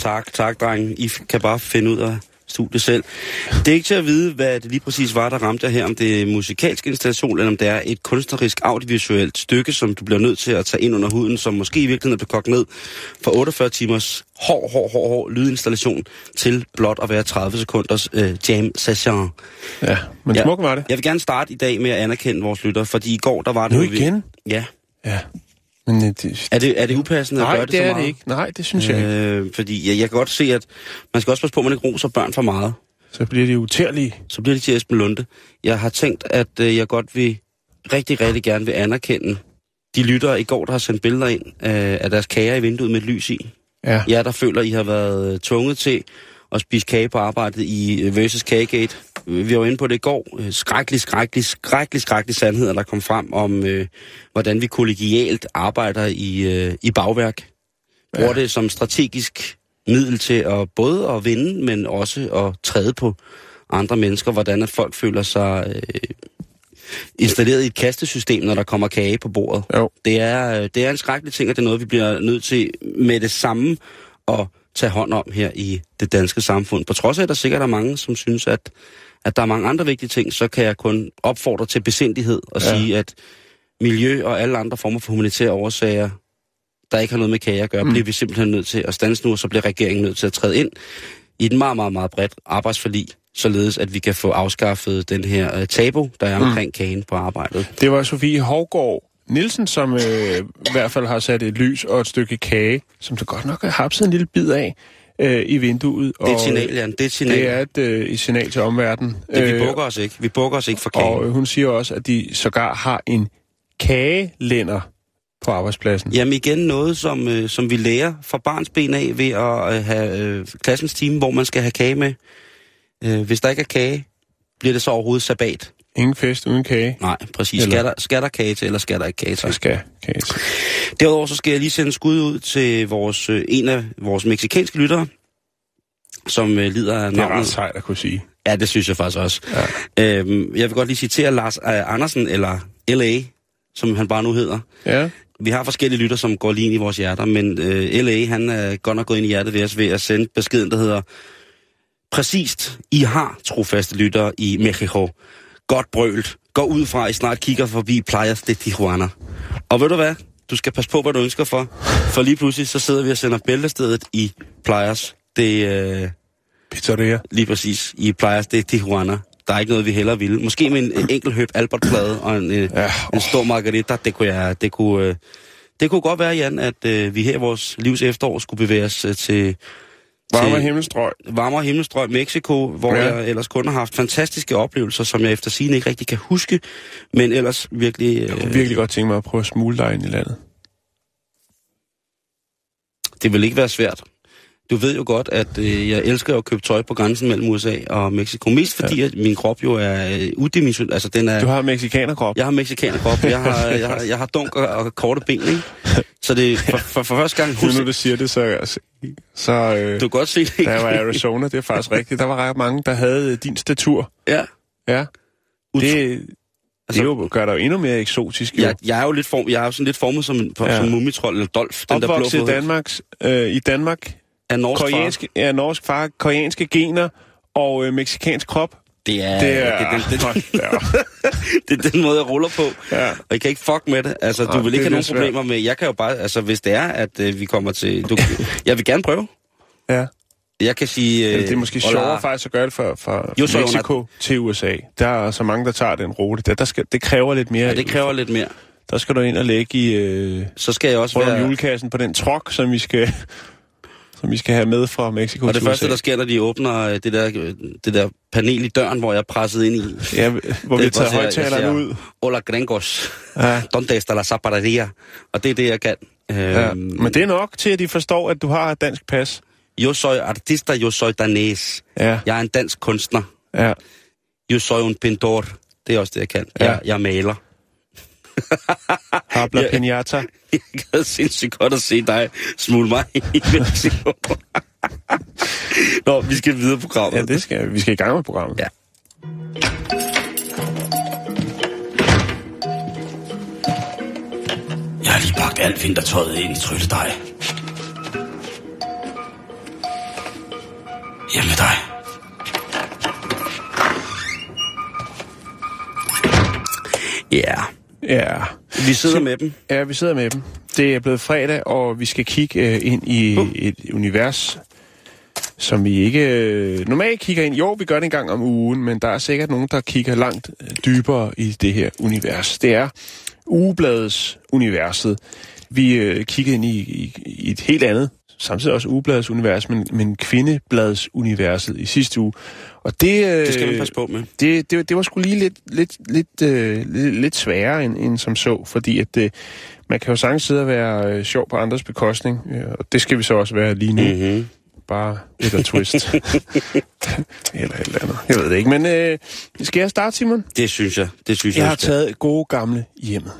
Tak, tak, drenge. I kan bare finde ud af studiet selv. Det er ikke til at vide, hvad det lige præcis var, der ramte jer her, om det er musikalsk installation, eller om det er et kunstnerisk audiovisuelt stykke, som du bliver nødt til at tage ind under huden, som måske i virkeligheden er blevet kogt ned fra 48 timers hård, hård, hård, hård lydinstallation til blot at være 30 sekunders øh, jam session. Ja, men Ja. smuk var det. Jeg vil gerne starte i dag med at anerkende vores lytter, fordi i går der var det... Nu igen? Ja. Ja. Men øh, det, Er det, er det upassende at nej, gøre det, det så meget? det ikke. Nej, det synes jeg ikke. Øh, fordi jeg, jeg kan godt se, at man skal også passe på, at man ikke roser børn for meget. Så bliver det utærlige. Så bliver det til Esben Lunde. Jeg har tænkt, at øh, jeg godt vil rigtig, rigtig gerne vil anerkende de lyttere i går, der har sendt billeder ind øh, af deres kager i vinduet med et lys i. Ja. Jeg der føler, I har været øh, tvunget til at spise kage på arbejdet i øh, Versus Kagegate. Vi var inde på det i går. Øh, Skrækkelig, skrækkelig, skrækkelig, skrækkelig sandheder, der kom frem om, øh, hvordan vi kollegialt arbejder i, øh, i bagværk. Bruger Ja. det som strategisk middel til at både at vinde, men også at træde på andre mennesker, hvordan at folk føler sig øh, installeret i et kastesystem, når der kommer kage på bordet. Jo. Det er, øh, det er en skrækkelig ting, og det er noget, vi bliver nødt til med det samme at tage hånd om her i det danske samfund. På trods af, at der sikkert er mange, som synes, at, at der er mange andre vigtige ting, så kan jeg kun opfordre til besindighed og Ja. sige, at miljø og alle andre former for humanitære årsager, der ikke har noget med kage at gøre, mm. bliver vi simpelthen nødt til at stands nu, og så bliver regeringen nødt til at træde ind i et meget, meget, meget bredt arbejdsforlig, således at vi kan få afskaffet den her uh, tabu, der er omkring kagen på arbejdet. Det var Sofie Hovgaard Nielsen, som øh, i hvert fald har sat et lys og et stykke kage, som så godt nok har hapset en lille bid af øh, i vinduet. Det er et signal, Jan. Det er et signal. Det er et, øh, et signal til omverdenen. Det, vi Øh, bukker os ikke. Vi bukker os ikke for kagen. Og øh, hun siger også, at de sågar har en kagelænder på arbejdspladsen. Jamen igen noget, som, øh, som vi lærer fra barns ben af ved at øh, have øh, klassens time, hvor man skal have kage med. Øh, hvis der ikke er kage, bliver det så overhovedet sabbat? Ingen fest uden kage. Nej, præcis. Eller- Skal der, skal der kage til, eller skal der ikke kage til? skal kage til. Derudover så skal jeg lige sende skud ud til vores, øh, en af vores meksikanske lyttere, som øh, lider af Det er ret navnet. sejt at kunne sige. Ja, det synes jeg faktisk også. Ja. Øhm, jeg vil godt lige citere Lars øh, Andersen, eller L.A., som han bare nu hedder. Ja. Vi har forskellige lytter, som går lige ind i vores hjerter, men øh, L.A., han er godt nok gået ind i hjertet ved os ved at sende beskeden, der hedder Præcist, I har trofaste lyttere i Mexico. Godt brølt. Gå ud fra, at I snart kigger forbi Playas de Tijuana. Og ved du hvad? Du skal passe på, hvad du ønsker for. For lige pludselig, så sidder vi og sender bæltestedet i Playas det øh, Pizzeria. lige præcis i Playas de Tijuana. Der er ikke noget, vi heller ville. Måske med en, en enkelt høb Albert-plade og en, øh, Ja, en stor margarita. Det kunne, jeg, det kunne, øh, det kunne godt være, Jan, at øh, vi her i vores livs efterår skulle bevæge os øh, til Varme til- himmelstrøg. varmere himmelstrøg Mexico, hvor ja. jeg ellers kun har haft fantastiske oplevelser, som jeg efter sigende ikke rigtig kan huske, men ellers virkelig... Jeg kunne Øh, virkelig godt tænke mig at prøve at smule dig ind i landet. det vil ikke være svært. Du ved jo godt, at øh, jeg elsker at købe tøj på grænsen mellem USA og Mexico. Mest fordi, ja. at min krop jo er øh, udimensionel. Altså, den er... Du har mexikanerkrop. Jeg har mexikanerkrop. Jeg har, jeg, har, jeg har dunk og, og korte ben, ikke? Så det for, for, for første gang... Nu, nu du siger det, så, så øh, Du kan godt se det, ikke? jeg var Arizona, det er faktisk rigtigt, der var ret mange, der havde øh, din statur. Ja. Ja. Utro- Det, det er jo, gør dig jo endnu mere eksotisk. Jo. Jeg, jeg er jo lidt form, jeg er jo sådan lidt formet som en Ja. ja. som mumitrol eller dolf, den der blå Opvokset i. Danmarks, øh, i Danmark, Er norsk koreanske, ja, norsk far, koreanske gener og øh, meksikansk krop. Det er, Det er, det, er det, da op. det er den måde, jeg ruller på. Ja. Og jeg kan ikke fuck med det. Altså, du Nej, vil det ikke er have nogen svært. problemer med... Jeg kan jo bare... Altså, hvis det er, at øh, vi kommer til... Du, jeg vil gerne prøve. ja. Jeg kan sige... Øh, det er måske hola. sjovere faktisk at gøre det fra, fra Jo, så er Mexico til USA. Der er så mange, der tager den rute. Der, der skal, det kræver lidt mere. Ja, det kræver lidt mere. Der skal du ind og lægge i øh, Så skal jeg også være... julekassen på den trok, som vi skal... som vi skal have med fra Mexico Og det første, USA. der sker, når de åbner øh, det der, øh, det der panel i døren, hvor jeg er presset ind i. Ja, hvor Det vi er tager højtalerne ud. Hola gringos. Ja. Donde está la zapateria? Og det er det, jeg kan. Ja, Øhm, men det er nok til, at de forstår, at du har et dansk pas. Yo soy artista, yo soy danés. Ja, Jeg er en dansk kunstner. ja. Yo soy un pintor. Det er også det, jeg kan. Ja. Jeg, jeg maler. Habla Ja. pinata. Jeg gad sindssygt godt at se dig smule mig i Mexico. Nå, vi skal videre på programmet. Ja, det skal vi. Vi skal i gang med programmet. Ja. Jeg har lige pakket alt vintertøjet ind i trylledej. Hjem med dig. Ja, Ja. vi sidder med dem. Ja, vi sidder med dem. Det er blevet fredag, og vi skal kigge øh, ind i Uh. et univers, som vi ikke øh, normalt kigger ind. Jo, vi gør det en gang om ugen, men der er sikkert nogen, der kigger langt øh, dybere i det her univers. Det er ugebladets universet. Vi øh, kiggede ind i, i, i et helt andet, samtidig også ugebladets univers, men, men kvindebladets universet i sidste uge. Og det, øh, Det skal man passe på med. det, det, det var sgu lige lidt, lidt, lidt, øh, lidt, lidt sværere end, end som så, fordi at øh, man kan jo sagtens sidde og være øh, sjov på andres bekostning, øh, og det skal vi så også være lige nu. Mm. Mm-hmm. Bare et og twist. eller et eller andet. Jeg ved det ikke, men øh, skal jeg starte, Simon? Det synes jeg. Det synes jeg. Jeg har skal. taget gode gamle hjemmet.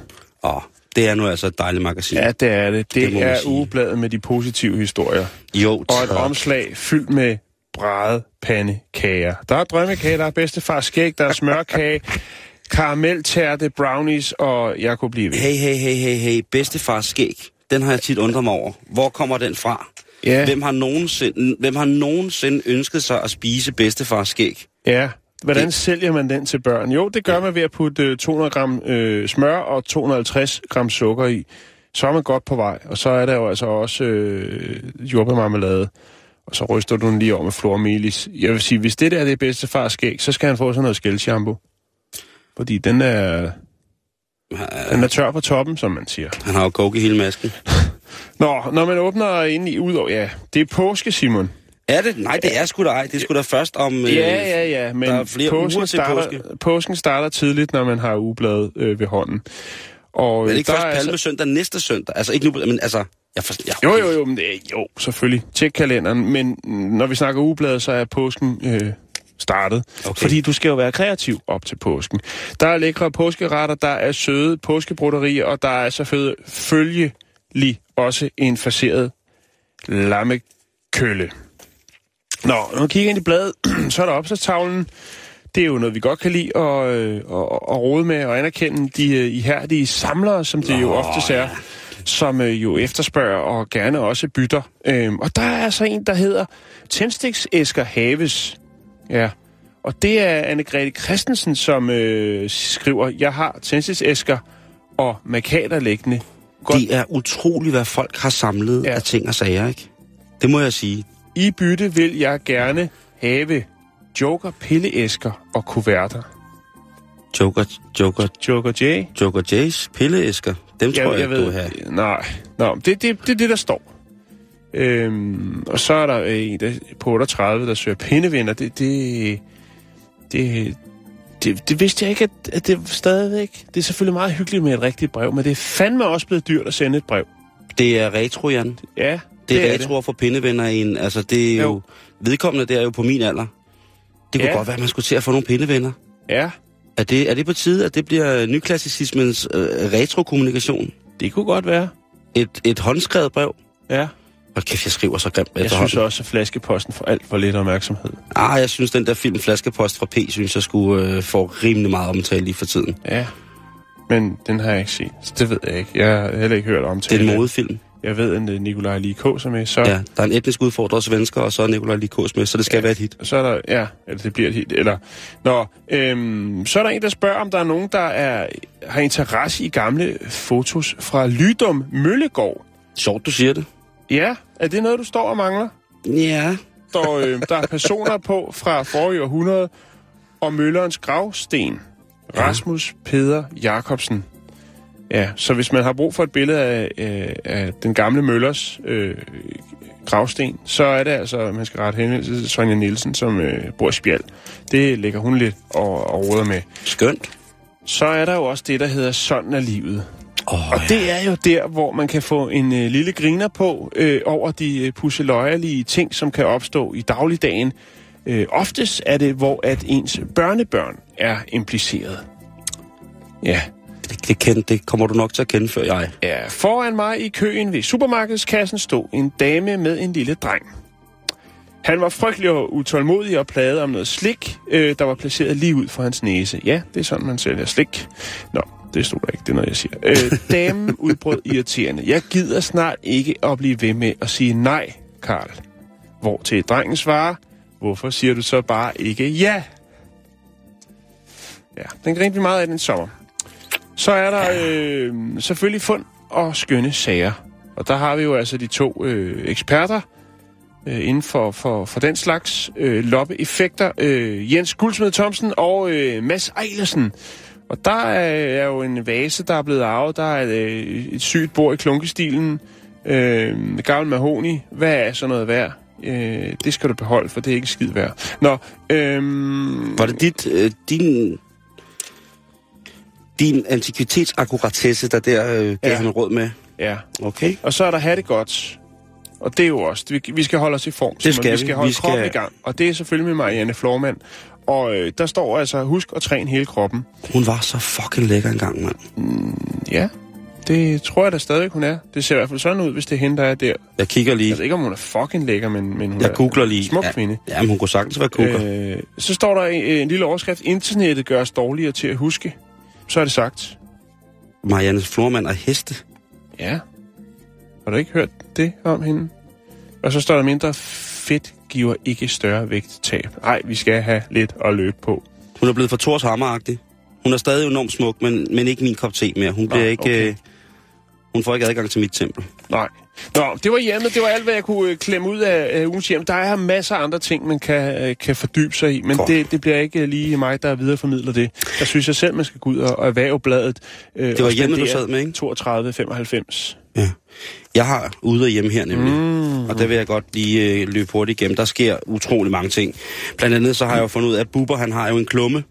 Åh, det er nu altså et dejligt magasin. Ja, det er det. Det, Det er ugebladet med de positive historier. Jo, Og et tak. omslag fyldt med brædepandekager. Der er drømmekage, der er bedstefars skæg, der er smørkage, karameltærte, brownies, og jeg kunne blive ved. Hey, hey, hey, hey, hey, bedstefars skæg. Den har jeg tit undret mig over. Hvor kommer den fra? Ja, Hvem har nogensinde, hvem har nogensinde ønsket sig at spise bedstefars skæg? ja. Hvordan Det- sælger man den til børn? Jo, det gør man ved at putte øh, 200 gram øh, smør og 250 gram sukker i. Så er man godt på vej. Og så er der jo altså også øh, jordbærmarmelade. Og så ryster du den lige over med flormelis. Jeg vil sige, hvis det der er det bedste fars skæg, så skal han få sådan noget skældshampoo. Fordi den er, den er tør på toppen, som man siger. Han har jo coke i hele masken. Nå, når man åbner ind i ud over, ja, det er påske, Simon. Er det? Nej, det er sgu da ej. Det er sgu da først om... øh, Ja, ja, ja, men der er flere påsken, uger til starter, påske. påsken starter tidligt, når man har ugebladet øh, ved hånden. Og Er det ikke der først altså- palmesøndag næste søndag? Altså ikke nu, men altså... Jeg for, jeg, Jo, jo, jo, men det, jo, selvfølgelig. Tjek kalenderen, men når vi snakker ugebladet, så er påsken øh, startet. Okay. Fordi du skal jo være kreativ op til påsken. Der er lækre påskeretter, der er søde påskebroderier, og der er selvfølgelig også en faseret lammekølle. Nå, når man kigger ind i bladet, så er der opslagstavlen. Det er jo noget, vi godt kan lide at, øh, at, at rode med og anerkende de øh, ihærdige samlere, som det jo oftest er, som øh, jo efterspørger og gerne også bytter. Øhm, og der er altså en, der hedder Tændstiksæsker Haves. Ja, og det er Anne-Grethe Christensen, som øh, skriver, jeg har tændstiksæsker og markader liggende. Godt Det er utroligt, hvad folk har samlet ja. af ting og sager, ikke? Det må jeg sige. I bytte vil jeg gerne have joker, pilleæsker og kuverter. Joker, Joker, Joker J? Joker Jays pilleæsker. Dem tror jeg, jeg du vil have. Nej, Nå, det er det, det, det, der står. Øhm, og så er der øh, en der, på 38, der søger pindevinder. Det, det, det, det, det vidste jeg ikke, at, at det stadigvæk... Det er selvfølgelig meget hyggeligt med et rigtigt brev, men det er fandme også blevet dyrt at sende et brev. Det er retro, Jan. Ja, Det, det er er retro for pindevenner i en... Altså, det er jo... Jo. Vedkommende, det er jo på min alder. Det kunne Ja. godt være, at man skulle til at få nogle pindevenner. Ja, Er det, er det på tide, at det bliver nyklassicismens øh, retrokommunikation? det kunne godt være. Et, et håndskrevet brev? Ja. Og kæft, jeg skriver så grimt Jeg synes også, at flaskeposten får alt for lidt opmærksomhed. Ah, jeg synes, den der film Flaskepost fra P, synes jeg skulle øh, få rimelig meget omtale lige for tiden. Ja, men den har jeg ikke set. Så det ved jeg ikke. Jeg har heller ikke hørt om Det er en modefilm. Jeg ved, at øh, Nikolaj Likås er med, så, Ja, der er en etnisk udfordret svensker, og så er Nikolaj Likos med, så det skal Ja. ja. være et hit. så er der, ja, eller det bliver et hit, eller, nå, øhm, så er der en, der spørger, om der er nogen, der er, har interesse i gamle fotos fra Lydum Møllegård. Sjovt, du siger det. Ja, er det noget, du står og mangler? Ja. Der, øh, der er personer på fra forrige århundrede, og Møllerens gravsten. Rasmus Peder Jacobsen. Ja, så hvis man har brug for et billede af, øh, af den gamle Møllers øh, gravsten, så er det altså, man skal rette henvendelse til Sonja Nielsen, som øh, bor i Spjald. Det lægger hun lidt og, og råder med. Skønt. Så er der jo også det, der hedder Sådan er livet. Oh, Og det er jo der, hvor man kan få en øh, lille griner på øh, over de øh, pusseløjerlige ting, som kan opstå i dagligdagen. Øh, oftest er det, hvor at ens børnebørn er impliceret. Ja, det, det, kend, det kommer du nok til at kende før jeg. Ja, foran mig i køen ved supermarkedskassen stod en dame med en lille dreng. Han var frygtelig og utålmodig og plaget om noget slik, øh, der var placeret lige ud for hans næse. Ja, det er sådan, man sælger slik. Nå, det stod der ikke, det er noget, jeg siger. Øh, damen udbrød irriterende. Jeg gider snart ikke at blive ved med at sige nej, Karl. Hvor til drengen svarer, hvorfor siger du så bare ikke ja? Ja, den grinte vi meget af den sommer. Så er der øh, selvfølgelig fund og skønne sager. Og der har vi jo altså de to øh, eksperter øh, inden for, for, for den slags øh, loppeeffekter. Øh, Jens Guldsmed Thomsen og øh, Mads Eilersen. Og der er, er jo en vase, der er blevet arvet. Der er øh, et sygt bord i klunkestilen. Øh, gammel mahoni. Hvad er sådan noget værd? Øh, det skal du beholde, for det er ikke skid værd. Nå, øh, Var det dit, øh, din, din antikvitetsakkuratesse, der der øh, gav Ja. han råd med? ja. Okay. Og så er der have det godt. Og det er jo også, vi, vi skal holde os i form. Det skal vi. skal holde Vi vi kroppen skal- i gang. Og det er selvfølgelig med Marianne Flormand. Og øh, der står altså, husk at træne hele kroppen. Hun var så fucking lækker engang, mand. Ja, det tror jeg da stadig, hun er. Det ser i hvert fald sådan ud, hvis det er hende, der er der. Jeg kigger lige. Ved ikke, om hun er fucking lækker, men, men hun Jeg er googler lige. smuk ja, kvinde. Ja, men hun kunne sagtens være kugler. Øh, så står der en, en lille overskrift. Internettet gør os dårligere til at huske. Så er det sagt. Marianne Flormand og heste. Ja. Har du ikke hørt det om hende? Og så står der mindre fedt giver ikke større vægttab. Nej, vi skal have lidt at løbe på. Hun er blevet for Thors Hammeragtig. Hun er stadig enormt smuk, men, men ikke min kop te mere. Hun bliver ikke... okay. Øh, hun får ikke adgang til mit tempel. Nej. Nå, det var hjemmet. Det var alt, hvad jeg kunne øh, klemme ud af, af ugens hjem. Der er masser af andre ting, man kan, øh, kan fordybe sig i, men Godt. det, det bliver ikke lige mig, der videreformidler det. Der synes jeg selv, man skal gå ud og, og erhverve bladet. Øh, Det var og hjemmet, du sad med, ikke? 32,95. Ja. Jeg har ude og hjemme her nemlig, mm. og der vil jeg godt lige øh, løbe hurtigt igennem. Der sker utrolig mange ting. Blandt andet så har jeg jo fundet ud af, at Bubber han har jo en klumme.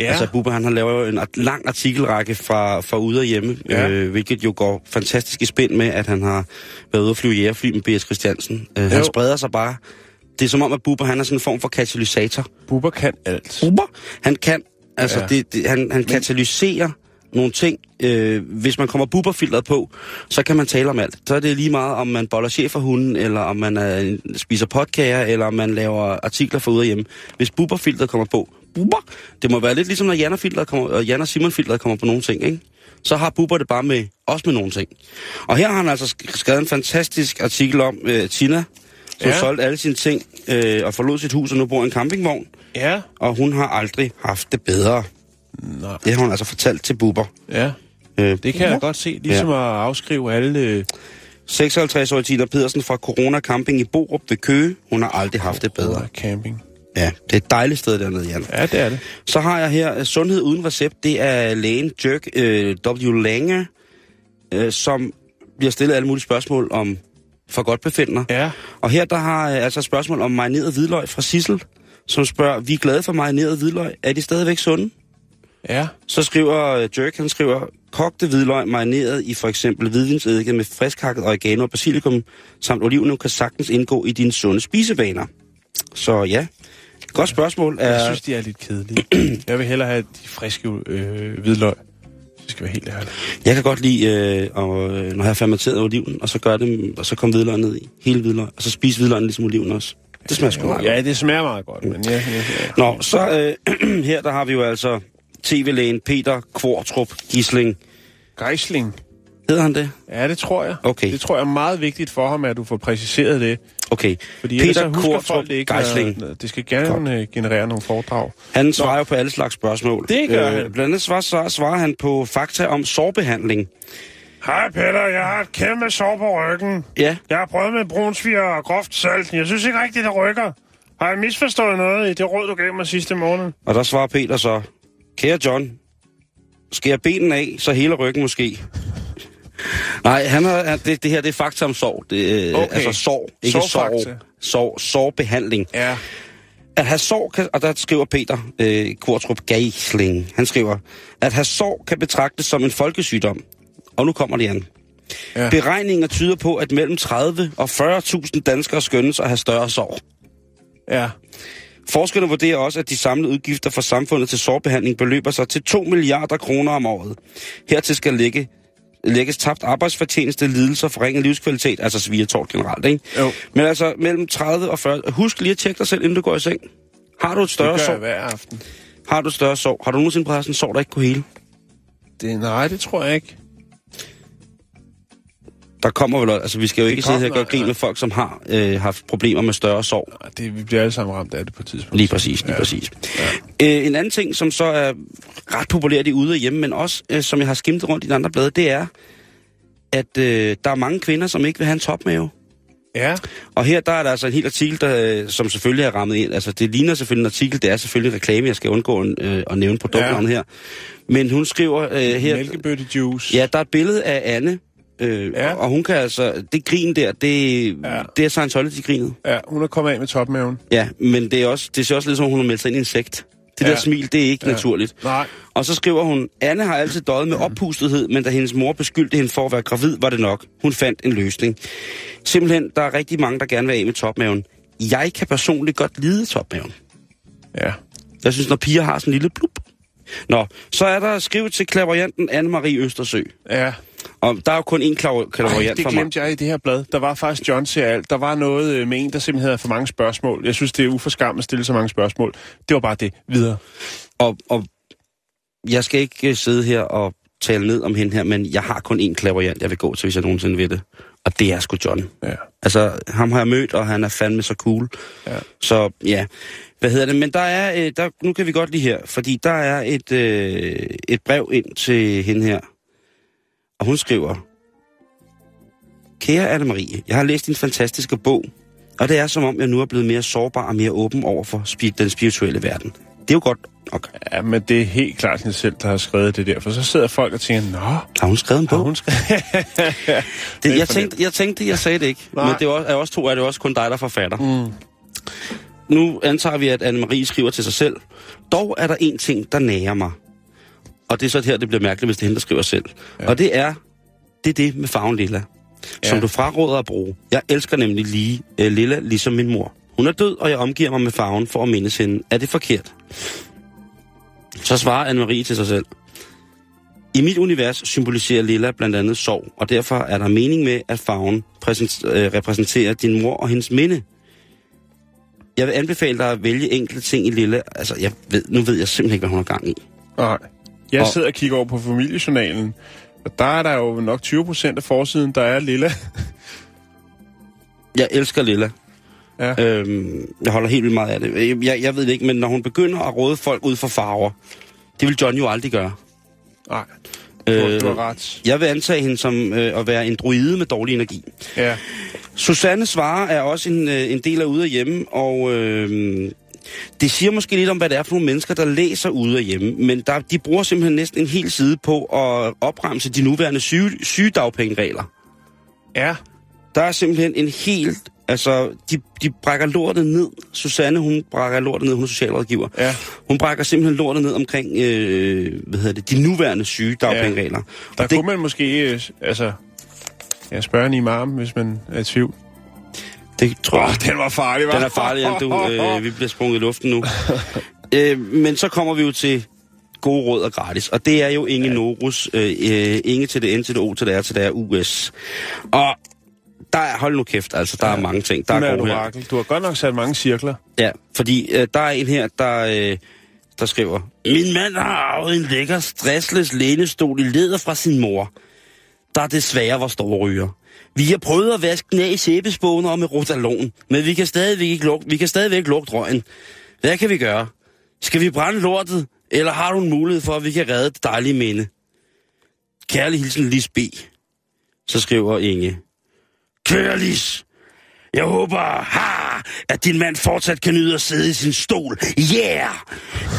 Ja. Altså Bubber han har lavet en lang artikelrække fra, fra ude og hjemme, Ja. øh, hvilket jo går fantastisk i spænd med, at han har været ude at flyve jægerfly med B.S. Christiansen. Øh, han spreder sig bare. Det er som om, at Bubber han er sådan en form for katalysator. Bubber kan alt. Bubber, han kan, altså Ja. det, det, han, han katalyserer nogle ting. Øh, hvis man kommer bubberfiltret på, så kan man tale om alt. Så er det lige meget, om man boller cheferhunden, eller om man er, spiser potkager, eller om man laver artikler for ude og hjemme. Hvis bubberfiltret kommer på, bubber, det må være lidt ligesom, når Jan og, filtret kommer, og Jan og Simon filtret kommer på nogle ting, ikke? Så har Bubber det bare med, også med nogle ting. Og her har han altså sk- skrevet en fantastisk artikel om øh, Tina, som Ja. solgte alle sine ting øh, og forlod sit hus og nu bor i en campingvogn Ja. og hun har aldrig haft det bedre. Nå. Det har hun altså fortalt til Bubber. Ja. Øh, Det kan jeg godt se. Ligesom ja. at afskrive alle... Øh, 56-årige Tina Pedersen fra Corona Camping i Borup ved Køge. Hun har aldrig haft det bedre. camping. Ja, det er et dejligt sted dernede, Jan. Ja, det er det. Så har jeg her øh, Sundhed uden recept. Det er lægen Dirk øh, W. Lange, øh, som bliver stillet alle mulige spørgsmål om for godt befinder. Ja. Og her der har jeg altså et spørgsmål om marineret hvidløg fra Sissel, som spørger, vi er glade for marineret hvidløg. Er de stadigvæk sunde? Ja. Så skriver øh, Dirk, han skriver, kogte hvidløg marineret i for eksempel hvidvinsedike med friskhakket oregano og basilikum samt oliven kan sagtens indgå i dine sunde spisevaner. Så ja, godt spørgsmål. Jeg Er, synes, de er lidt kedelige. jeg vil hellere have de friske øh, hvidløg. Det skal være helt ærligt. jeg kan godt lide, øh, og, øh, når jeg har fermenteret oliven, og så gør det, og så kommer hvidløg ned i, hele hvidløg, og så spise hvidløgnen ligesom oliven også. Det smager sgu meget godt. Ja, det smager meget godt, men ja, ja, ja. Nå, så øh, her der har vi jo altså tv-lægen Peter Kvartrup Gisling. Geisling. Hedder han det? Ja, det tror jeg. Okay. Det tror jeg er meget vigtigt for ham, at du får præciseret det. Okay. Fordi Peter ikke. Geisling. når- Det skal gerne øh, generere nogle foredrag. Han svarer jo på alle slags spørgsmål. Øh, Det gør han. Blandt andet svarer, svarer, han på fakta om sårbehandling. Hej Peter, jeg har et kæmpe sår på ryggen. Ja, Jeg har prøvet med brunsviger og groft salt. Jeg synes ikke rigtigt, det rykker. Har jeg misforstået noget i det råd, du gav mig sidste måned? og der svarer Peter så, kære John, jeg benen af, så hele ryggen måske? Nej, han har, han- det, det her det er fakta om sorg. Det, Okay. okay. Altså sorg, ikke sorg. Sorg, sorgbehandling. Ja. At have sorg, kan, og der skriver Peter øh, Kortrup Geisling, han skriver, at have sorg kan betragtes som en folkesygdom. Og nu kommer det igen. Ja. Beregninger tyder på, at mellem 30 og 40.000 danskere skønnes at have større sorg. Ja. Forskerne vurderer også, at de samlede udgifter for samfundet til sårbehandling beløber sig til 2 milliarder kroner om året. Hertil skal lægge, lægges tabt arbejdsfortjeneste, lidelser, forringet livskvalitet, altså svigertort generelt, ikke? Jo. Men altså mellem 30 og 40... Husk lige at tjekke dig selv, inden du går i seng. Har du et Det større gør jeg sorg? hver aften. Har du et større sorg? Har du nogensinde sådan en sorg, der ikke kunne hele? Det, nej, det tror jeg ikke. Der kommer vel... Altså, vi skal jo ikke sidde her og kommer, gøre grin nej. med folk, som har øh, haft problemer med større sorg. Det, vi bliver alle sammen ramt af det på et tidspunkt. Lige præcis, lige ja. præcis. Ja. Øh, en anden ting, som så er ret populært i ude og hjemme, men også øh, som jeg har skimtet rundt i de andre blade, det er, at øh, der er mange kvinder, som ikke vil have en topmave. Ja. Og her der er der altså en helt artikel, der, øh, som selvfølgelig er rammet ind. Altså det ligner selvfølgelig en artikel, det er selvfølgelig reklame, jeg skal undgå en, øh, at nævne produktnavnet ja. her. Men hun skriver øh, her... Mælkebøtte juice. Ja, der er et billede af Anne, øh, Ja. og hun kan altså... Det grin der, det, Ja. det er Scientology-grinet. ja. hun er kommet af med topmaven. Ja, men det, er også, det ser også lidt som, om hun har meldt sig ind i en sekt. Det Ja. der smil, det er ikke Ja. naturligt. Nej. Og så skriver hun, Anne har altid døjet med oppustethed, men da hendes mor beskyldte hende for at være gravid, var det nok. Hun fandt en løsning. Simpelthen, der er rigtig mange, der gerne vil af med topmaven. Jeg kan personligt godt lide topmaven. Ja. Jeg synes, når piger har sådan en lille blub. Nå, så er der skrevet til klaverjanten Anne-Marie Østersø. Ja. Og der er jo kun én klaver- det for mig. glemte jeg i det her blad. Der var faktisk John ser alt. Der var noget øh, med en, der simpelthen havde for mange spørgsmål. Jeg synes, det er uforskammet at stille så mange spørgsmål. Det var bare det. Videre. Og, og jeg skal ikke øh, sidde her og tale ned om hende her, men jeg har kun én klaverjant, jeg vil gå til, hvis jeg nogensinde ved det. Og det er sgu John. Ja. Altså, ham har jeg mødt, og han er fandme så cool. Ja. Så ja, hvad hedder det? Men der er, øh, der, nu kan vi godt lige her, fordi der er et, øh, et brev ind til hende her. Og hun skriver, Kære Anne-Marie, jeg har læst din fantastiske bog, og det er som om, jeg nu er blevet mere sårbar og mere åben over for den spirituelle verden. Det er jo godt nok. Ja, men det er helt klart hende selv, der har skrevet det der. For så sidder folk og tænker, Nå, Har hun skrevet en har bog? hun skrevet? Det, jeg, tænkte, jeg tænkte, jeg sagde det ikke. Nej. Men det er også, er også to er det også kun dig, der er forfatter. Mm. Nu antager vi, at Anne-Marie skriver til sig selv. Dog er der en ting, der nærer mig. Og det er så her, det bliver mærkeligt, hvis det er hende, der skriver selv. Ja. Og det er det, er det med farven lilla. Som Ja. du fraråder at bruge. Jeg elsker nemlig lige øh, lilla, ligesom min mor. Hun er død, og jeg omgiver mig med farven for at mindes hende. Er det forkert? Så svarer Anne-Marie til sig selv. I mit univers symboliserer lilla blandt andet sorg, og derfor er der mening med, at farven øh, repræsenterer din mor og hendes minde. Jeg vil anbefale dig at vælge enkelte ting i lilla. Altså, jeg ved, nu ved jeg simpelthen ikke, hvad hun har gang i. Nej. Jeg Og- sidder og kigger over på familiejournalen, og der er der jo nok 20 procent af forsiden, der er lilla. Jeg elsker lilla. Ja. Øhm, jeg holder helt vildt meget af det. Jeg, jeg ved det ikke, men når hun begynder at råde folk ud for farver, det vil John jo aldrig gøre. Nej, Øh, du har ret. Jeg vil antage hende som øh, at være en druide med dårlig energi. Ja. Susanne svarer er også en, øh, en del af ude af hjemme, og øh, det siger måske lidt om, hvad det er for nogle mennesker, der læser ude af hjemme. Men der, de bruger simpelthen næsten en hel side på at opremse de nuværende syge, sygedagpengeregler. Ja. Der er simpelthen en helt... Altså, de, de brækker lortet ned. Susanne, hun brækker lortet ned, hun er socialrådgiver. Ja. Hun brækker simpelthen lortet ned omkring, øh, hvad hedder det, de nuværende sygedagpengeregler. Der Og det, kunne man måske, øh, altså, ja, spørge en imam, hvis man er i tvivl. det tror jeg... den var farlig, hva'? Den er farlig. Du, øh, vi bliver sprunget i luften nu. øh, men så kommer vi jo til gode råd og gratis. Og det er jo Inge ja. Norus. Øh, øh, Inge til det N til det O til det R til det R US. Og der er, hold nu kæft, altså, der ja. er mange ting, der er er her. Du har godt nok sat mange cirkler. Ja, fordi øh, der er en her, der, øh, der skriver, Min mand har arvet en lækker stressless lænestol i læder fra sin mor, der desværre var stor ryger. Vi har prøvet at vaske den af i sæbespåner og med rotalon, men vi kan stadigvæk ikke lugte, vi kan stadigvæk lugte røgen. Hvad kan vi gøre? Skal vi brænde lortet, eller har du en mulighed for, at vi kan redde det dejlige minde? Kærlig hilsen Lis B. Så skriver Inge. Kære Jeg håber, ha, at din mand fortsat kan nyde at sidde i sin stol. Yeah!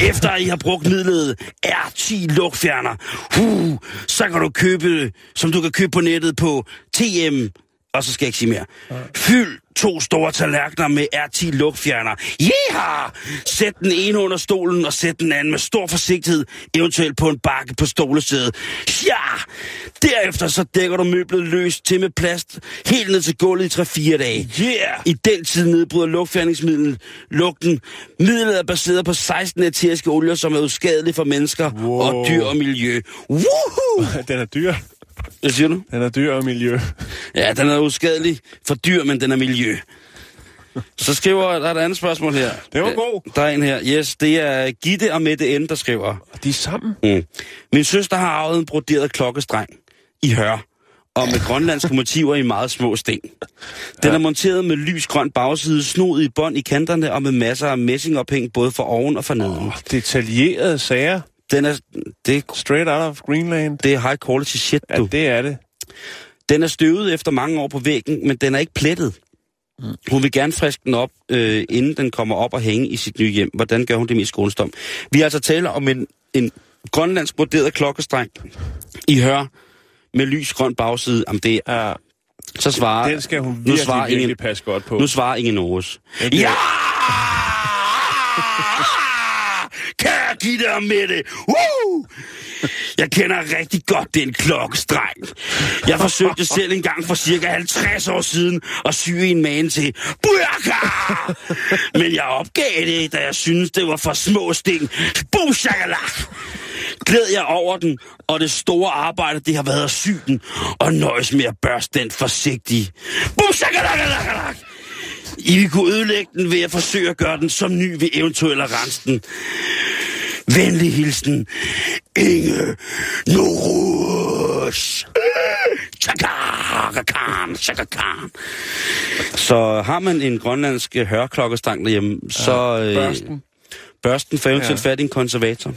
Efter I har brugt midlet R10 lugtfjerner, huh, så kan du købe, som du kan købe på nettet på TM og så skal jeg ikke sige mere. Fyld to store tallerkener med R10 lugtfjerner. Yeah! Sæt den ene under stolen, og sæt den anden med stor forsigtighed, eventuelt på en bakke på stolesædet. Ja! Derefter så dækker du møblet løs til med plast, helt ned til gulvet i 3-4 dage. Yeah! I den tid nedbryder lugtfjerningsmidlet lugten. Midlet er baseret på 16 æteriske olier, som er uskadelige for mennesker Wow. og dyr og miljø. Woohoo! Den er dyr. Hvad siger du? Den er dyr og miljø. Ja, den er uskadelig for dyr, men den er miljø. Så skriver, der er et andet spørgsmål her. Det var god. Der er en her. Yes, det er Gitte og Mette N, der skriver. De er sammen. Mm. Min søster har arvet en broderet klokkestreng i hør, og med grønlandske motiver i meget små sten. Den er monteret med lys grøn bagside, snoet i bånd i kanterne og med masser af messingophæng både for oven og for neden. Oh, detaljerede sager. Den er, det, er- Straight out of Greenland. det er high quality shit, Ja, du. det er det. Den er støvet efter mange år på væggen, men den er ikke plettet. Hun vil gerne friske den op, øh, inden den kommer op og hænge i sit nye hjem. Hvordan gør hun det mest skånsomt? Vi har altså tale om en, en grønlandsk broderet klokkestreng i hør med lys grøn bagside. Jamen det, Ja, så svarer, den skal hun nu virkelig, svarer virkelig ingen, passe godt på. nu svarer ingen Norges. Ja! Kære Gitte og Mette. Woo! Jeg kender rigtig godt den klokkestreng. Jeg forsøgte selv engang for cirka 50 år siden at sy en man til burka! Men jeg opgav det, da jeg syntes, det var for små sting. Bushakalak! Glæd jeg over den, og det store arbejde, det har været at sy den, og nøjes med at børste den forsigtigt. Bushakalak! I vil kunne ødelægge den ved at forsøge at gøre den som ny ved eventuelt at rense den. Venlig hilsen, Inge Norus. Chakakan, chakakan. Så har man en grønlandsk hørklokkestang derhjemme, så... øh, børsten. Børsten får eventuelt Ja. fat i en konservator.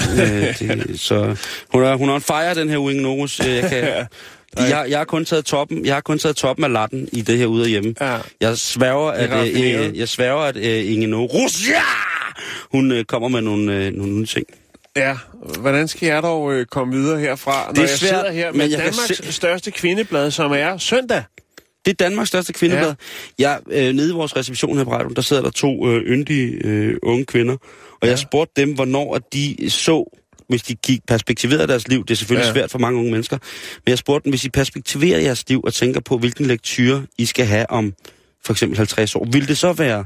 øh, det, så hun er, hun er on fire, den her Inge Norus. Øh, Jeg, kan, jeg, jeg, har kun taget toppen, jeg har kun taget toppen af latten i det her ude af hjemme. Ja. Jeg sværger, at, øh, øh, jeg sværger, at øh, Inge Norus, ja! hun øh, kommer med nogle, øh, nogle nye ting. Ja, hvordan skal jeg dog øh, komme videre herfra, når Det er jeg svært, sidder her med jeg Danmarks se- største kvindeblad, som er søndag? Det er Danmarks største kvindeblad. Ja. Jeg, øh, nede i vores reception her på radioen, der sidder der to øh, yndige øh, unge kvinder, og ja. jeg spurgte dem, hvornår at de så, hvis de gik perspektiveret deres liv, det er selvfølgelig ja. Svært for mange unge mennesker, men jeg spurgte dem, hvis I perspektiverer jeres liv og tænker på, hvilken lektyre I skal have om for eksempel 50 år, vil det så være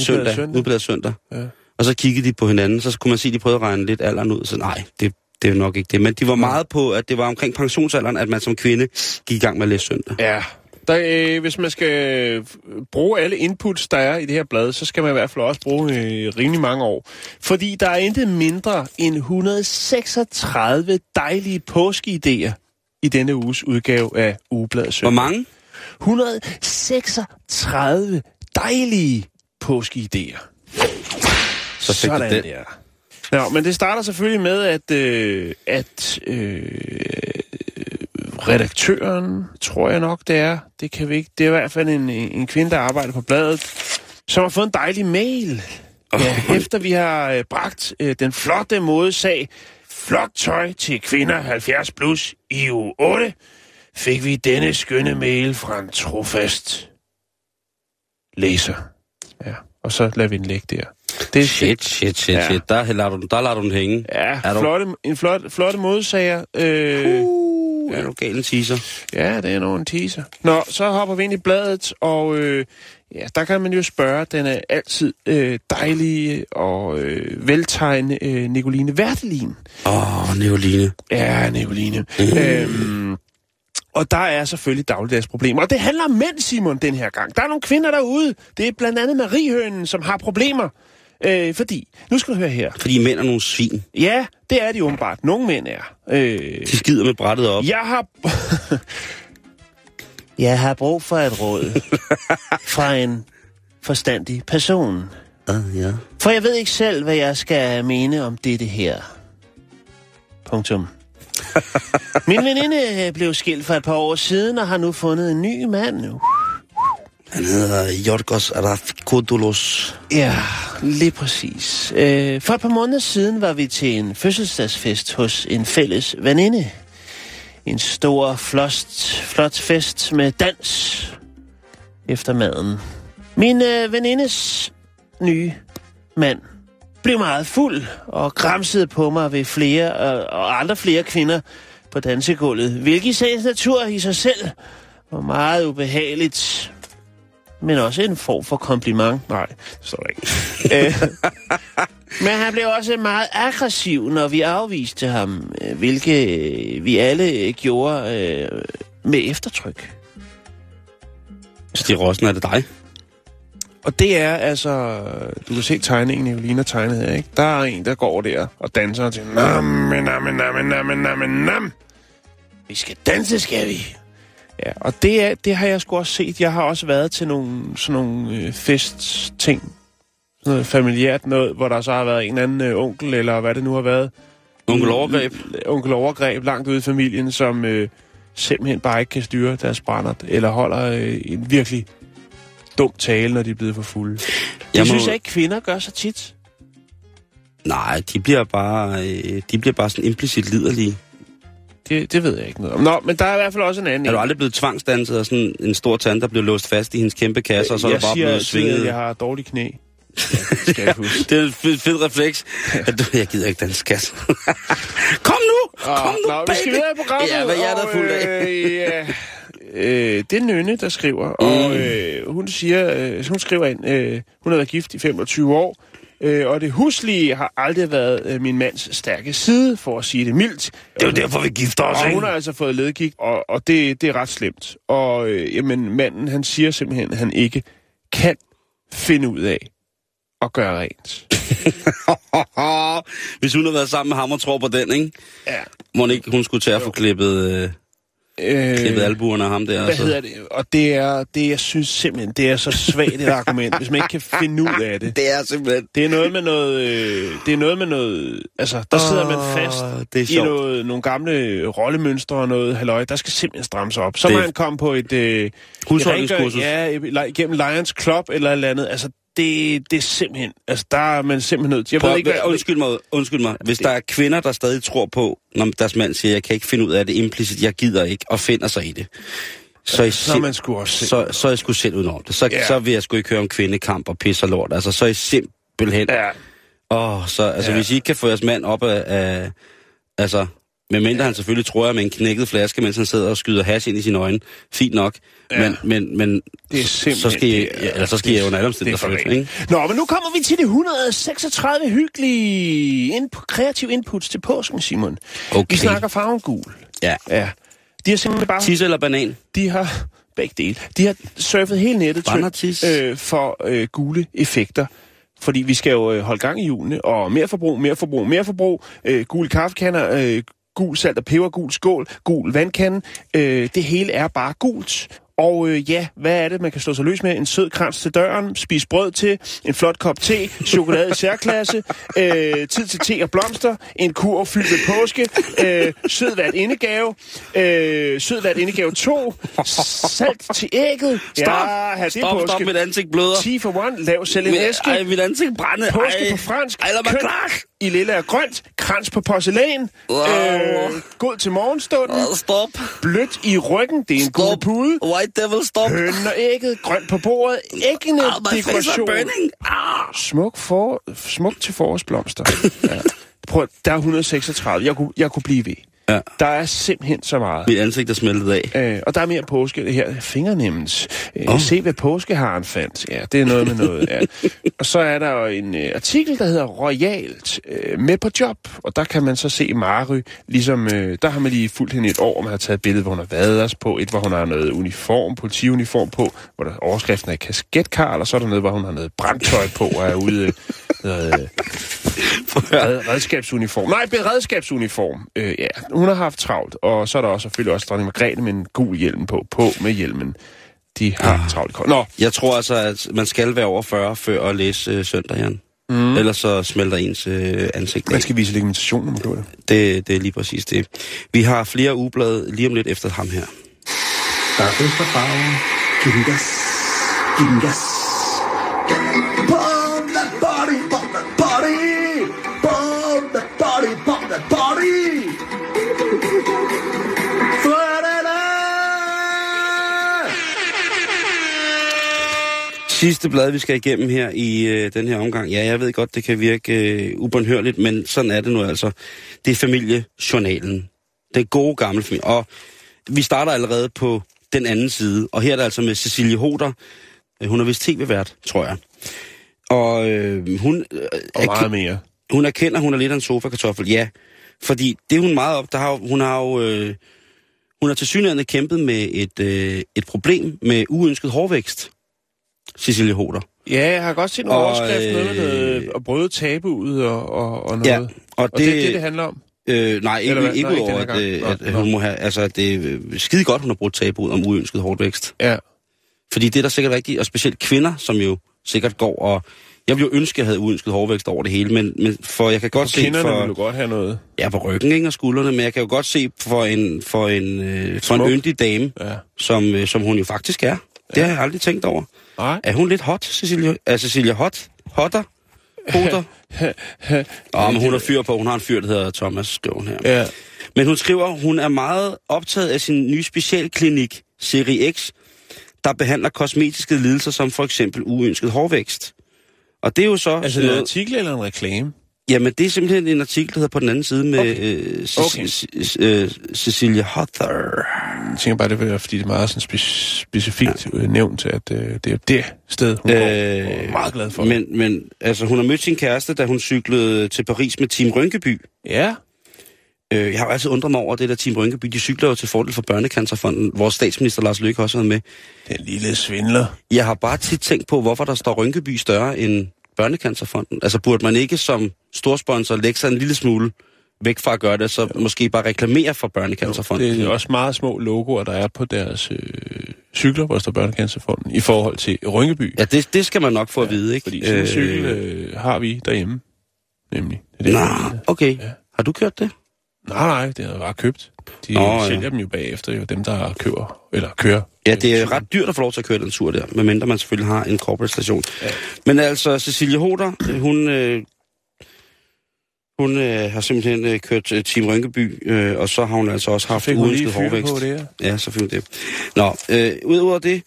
søndag, søndag. udbladet søndag? Ja. Og så kiggede de på hinanden, så kunne man se, at de prøvede at regne lidt alderen ud, så nej, det, det er nok ikke det. Men de var meget på, at det var omkring pensionsalderen, at man som kvinde gik i gang med at læse søndag. Ja. Der, øh, hvis man skal øh, bruge alle inputs, der er i det her blad, så skal man i hvert fald også bruge øh, rimelig mange år. Fordi der er intet mindre end 136 dejlige påskeidéer i denne uges udgave af Ugebladet Hvor Søndag. mange? 136 dejlige påskeidéer. Så fik Sådan den. der. Nå, men det starter selvfølgelig med, at, øh, at øh, redaktøren, tror jeg nok det er, det kan vi ikke, det er i hvert fald en, en kvinde, der arbejder på bladet, som har fået en dejlig mail. Ja, efter vi har øh, bragt øh, den flotte modesag, flot tøj til kvinder 70 plus i uge 8, fik vi denne skønne mail fra en trofast læser. Ja, og så lader vi den ligge der. Det er Shit, shit, shit, Ja. shit. Der lader du, der lader du den hænge. Ja, Er du- flotte, en flot, flotte modsager. Øh, Uh, er du gal en teaser? ja, det er nogle teaser. Nå, så hopper vi ind i bladet, og øh, ja, der kan man jo spørge den er altid øh, dejlige og øh, veltegnende øh, Nicoline Vertelin. Åh, oh, Neoline. Ja, Nicoline. Mm. Øhm, og der er selvfølgelig dagligdags problemer. Og det handler om mænd, Simon, den her gang. Der er nogle kvinder derude. Det er blandt andet Mariehønen, som har problemer. Øh, fordi, nu skal du høre her. Fordi mænd er nogle svin. Ja, det er de åbenbart. Nogle mænd er. Øh, De skider med brættet op. jeg har... jeg har brug for et råd fra en forstandig person. Uh, ja. For jeg ved ikke selv, hvad jeg skal mene om dette her. Punktum. Min veninde blev skilt for et par år siden og har nu fundet en ny mand nu. Han hedder Jorgos Arafikodulos. Ja, lige præcis. Øh, for et par måneder siden var vi til en fødselsdagsfest hos en fælles veninde. En stor, flot, flot fest med dans efter maden. Min øh, venindes nye mand blev meget fuld og græmsede på mig ved flere øh, og andre flere kvinder på dansegulvet, hvilket i sagens natur i sig selv var meget ubehageligt. Men også en form for kompliment. Nej, det står der ikke. Øh, Men han blev også meget aggressiv, når vi afviste ham, øh, hvilket øh, vi alle gjorde øh, med eftertryk. Stig Rossen, er det dig? Og det er altså... Du kan se tegningen, Evelina tegnede her, ikke? Der er en, der går der og danser til... Nam, nam, nam, nam, nam, nam, nam. Vi skal danse, skal vi. Ja, og det, er, det har jeg sgu også set. Jeg har også været til nogle, sådan nogle øh, festting. Sådan noget familiært noget, hvor der så har været en anden øh, onkel, eller hvad det nu har været. Onkel Overgreb? Onkel Overgreb langt ude i familien, som øh, simpelthen bare ikke kan styre deres brændert, eller holder øh, en virkelig dum tale, når de er blevet for fulde. Det Jeg må... synes jeg ikke, kvinder gør så tit. Nej, de bliver bare, øh, de bliver bare sådan implicit liderlige. Det, det ved jeg ikke noget om. Nå, men der er i hvert fald også en anden. Er du aldrig blevet tvangsdanset af sådan en stor tand, der blev låst fast i hendes kæmpe kasse, og så er der bare siger blevet svinget? jeg har dårlige knæ. Ja, det skal jeg huske. Det er en fed, fed refleks. At du, jeg gider ikke danse kasse. Kom nu! Kom nu, Nå, baby! vi skal videre i programmet. Ja, hvad jeg er og, fuld af. Øh, ja, øh, det er Nynne, der skriver, mm. og øh, hun siger, øh, hun skriver ind, øh, hun har været gift i 25 år, øh, og det huslige har aldrig været øh, min mands stærke side, for at sige det mildt. Det er jo derfor, vi gifter os, Og ikke? hun har altså fået ledgigt, og, og det, det er ret slemt. Og øh, jamen, manden, han siger simpelthen, at han ikke kan finde ud af at gøre rent. Hvis hun har været sammen med ham og tror på den, ikke? Ja. Må ikke, hun skulle tage at få klippet, øh, klippet Øh, albuerne af ham der. hvad altså. hedder det? Og det er, det jeg synes simpelthen, det er så svagt et argument, hvis man ikke kan finde ud af det. Det er simpelthen... Det er noget med noget, øh, det er noget med noget, altså der sidder man fast det er i noget, nogle gamle rollemønstre og noget halløj, der skal simpelthen strammes op. Så Det- må han komme på et, øh, Husholdningskursus. Ja, igennem Lions Club eller et eller andet. Altså det, det er simpelthen, altså der er man simpelthen nødt til. Jeg Prøv, ved ikke, hvad, undskyld mig, undskyld mig. Hvis der er kvinder, der stadig tror på, når deres mand siger, jeg kan ikke finde ud af det implicit, jeg gider ikke, og finder sig i det, så er I, så man sgu også selv. så, så er jeg sgu selv udenom det. Så, Ja. så vil jeg sgu ikke høre om kvindekamp og pis og lort. Altså, så er I simpelthen... Ja, Åh, så, altså, Ja. hvis I ikke kan få jeres mand op af... af altså, medmindre han selvfølgelig tror, jeg med en knækket flaske, mens han sidder og skyder hash ind i sine øjne. Fint nok. Ja. Men, men, men det er så skal det ja, eller så skal det- I under alle det er omstændigheder flytte, ikke? Nå, men nu kommer vi til det 136 hyggelige ind kreative inputs til påsken, Simon. Okay. Vi snakker farven gul. Ja. Ja. De har simpelthen bare... Tisse eller banan? De har begge dele. De har surfet hele nettet øh, for øh, gule effekter. Fordi vi skal jo øh, holde gang i julene, og mere forbrug, mere forbrug, mere forbrug. Øh, gule kaffekanner, øh, gul salt og peber, gul skål, gul vandkande. Øh, det hele er bare gult. Og øh, ja, hvad er det, man kan slå sig løs med? En sød krans til døren, spis brød til, en flot kop te, chokolade i særklasse, øh, tid til te og blomster, en kur fyldt med påske, øh, sød hvert indegave, øh, sød hvert indegave 2, salt til ægget. Stop! Ja, det Stop, påske. stop, mit ansigt bløder. 10 for 1, lav selv en æske. Ej, mit ansigt brænde. Påske Ej. på fransk. Ej, lad mig køn klar. I lille og grønt. Krans på porcelæn. Wow. Øh, god til morgenstunden. Åh, Stop. Blødt i ryggen. Det er en Stop. pude. White devil, stop. Hønen og ægget. Grønt på bordet. Æggene. Ah, are dekoration. Ah. Smuk, for, smuk til forårsblomster. ja. Prøv, der er 136. Jeg kunne, jeg kunne blive ved. Ja. Der er simpelthen så meget. Mit ansigt er smeltet af. Øh, og der er mere påske. Det her fingernemmes. Øh, oh. Se, hvad påskeharen fandt. Ja, det er noget med noget. Ja. og så er der jo en øh, artikel, der hedder Royalt øh, med på job. Og der kan man så se Mary, ligesom, øh, der har man lige fulgt hende et år, og man har taget et billede, hvor hun har os på. Et, hvor hun har noget uniform, politiuniform på, hvor der overskriften er kasketkar, og så er der noget, hvor hun har noget brandtøj på og er ude... Øh, øh, red, redskabsuniform. Nej, beredskabsuniform. Øh, ja, hun har haft travlt. Og så er der også selvfølgelig også dronning Margrethe med en gul hjelm på. På med hjelmen. De har Ah. travlt. Nå, Jeg tror altså, at man skal være over 40 før at læse øh, søndag, Jan. Mm. Ellers så smelter ens øh, ansigt man skal vise legitimation, når man gør det. Det, det er lige præcis det. Vi har flere ugeblade lige om lidt efter ham her. Der er farven. Kan vi Giv den gas. Sidste blad, vi skal igennem her i øh, den her omgang. Ja, jeg ved godt, det kan virke øh, ubåndhørligt, men sådan er det nu altså. Det er familiejournalen. Den gode gamle familie. Og vi starter allerede på den anden side. Og her er det altså med Cecilie Hoder. Øh, Hun er vist tv-vært, tror jeg. Og øh, hun, øh, Og meget mere. hun erkender, hun er lidt af en sofa-kartoffel. Ja, fordi det hun meget op. Der har, hun har jo... Øh, hun har til synligheden kæmpet med et, øh, et problem med uønsket hårvækst. Cecilie Hoder. Ja, jeg har godt set nogle Og, overskrifter, noget med øh, noget, at bryde tabuet og, og, og noget. Ja, og, og det, det er det, det handler om. Øh, nej, ikke, Eller ikke udover, at, øh, at, at hun må have... Altså, det er øh, skide godt, hun har brugt tabuet om uønsket hårdvækst. Ja. Fordi det er der sikkert rigtigt, og specielt kvinder, som jo sikkert går og... Jeg ville jo ønske, at jeg havde uønsket hårdvækst over det hele, men, men for jeg kan godt Og se for... vil du godt have noget. Ja, på ryggen ikke, og skuldrene, men jeg kan jo godt se for en, for en, øh, for en yndig dame, Ja. som, øh, som hun jo faktisk er. Det har jeg aldrig tænkt over. Nej. Er hun lidt hot, Cecilia? Er Cecilia hot? Hotter? Hotter? Åh, men hun har fyr på. Hun har en fyr, der hedder Thomas, skriver hun her. Ja. Men hun skriver, hun er meget optaget af sin nye specialklinik, Serie X, der behandler kosmetiske lidelser som for eksempel uønsket hårvækst. Og det er jo så... Altså, er en noget- artikel eller en reklame? Jamen, det er simpelthen en artikel, der hedder på den anden side med Okay. øh, Ce- Okay. Øh, Cecilia Hother. Jeg tænker bare, det være, fordi det er meget sådan spe- specifikt ja. nævnt, at øh, det er det sted, hun øh, går. Er meget glad for. Men, men altså, hun har mødt sin kæreste, da hun cyklede til Paris med Team Rynkeby. Ja. Øh, jeg har jo altid undret mig over det der Team Rynkeby. De cykler jo til fordel for Børnecancerfonden. Vores statsminister Lars Løkke har også været med. Den lille svindler. Jeg har bare tit tænkt på, hvorfor der står Rynkeby større end Børnecancerfonden. Altså burde man ikke som storsponsor lægge sig en lille smule væk fra at gøre det, så måske bare reklamere for Børnecancerfonden. Det er også meget små logoer, der er på deres øh, cykler, hvor der Børnecancerfonden, i forhold til Rynkeby. Ja, det, det skal man nok få at vide, ikke? Fordi sådan en cykel øh, har vi derhjemme, nemlig. Det er det, Nå, jeg okay. Ja. Har du kørt det? Nej, nej, det er bare købt. De Nå, Nå, ja. sælger dem jo bagefter, jo dem, der køber, eller kører. Ja, det er ret dyrt at få lov til at køre den tur der, medmindre man selvfølgelig har en corporate station. Ja. Men altså, Cecilie Hoder, øh, hun, øh, hun øh, har simpelthen øh, kørt øh, Team Rynkeby, øh, og så har hun altså også haft uønsket hårvækst. på det her? Ja, så fik det. Nå, øh, udover det,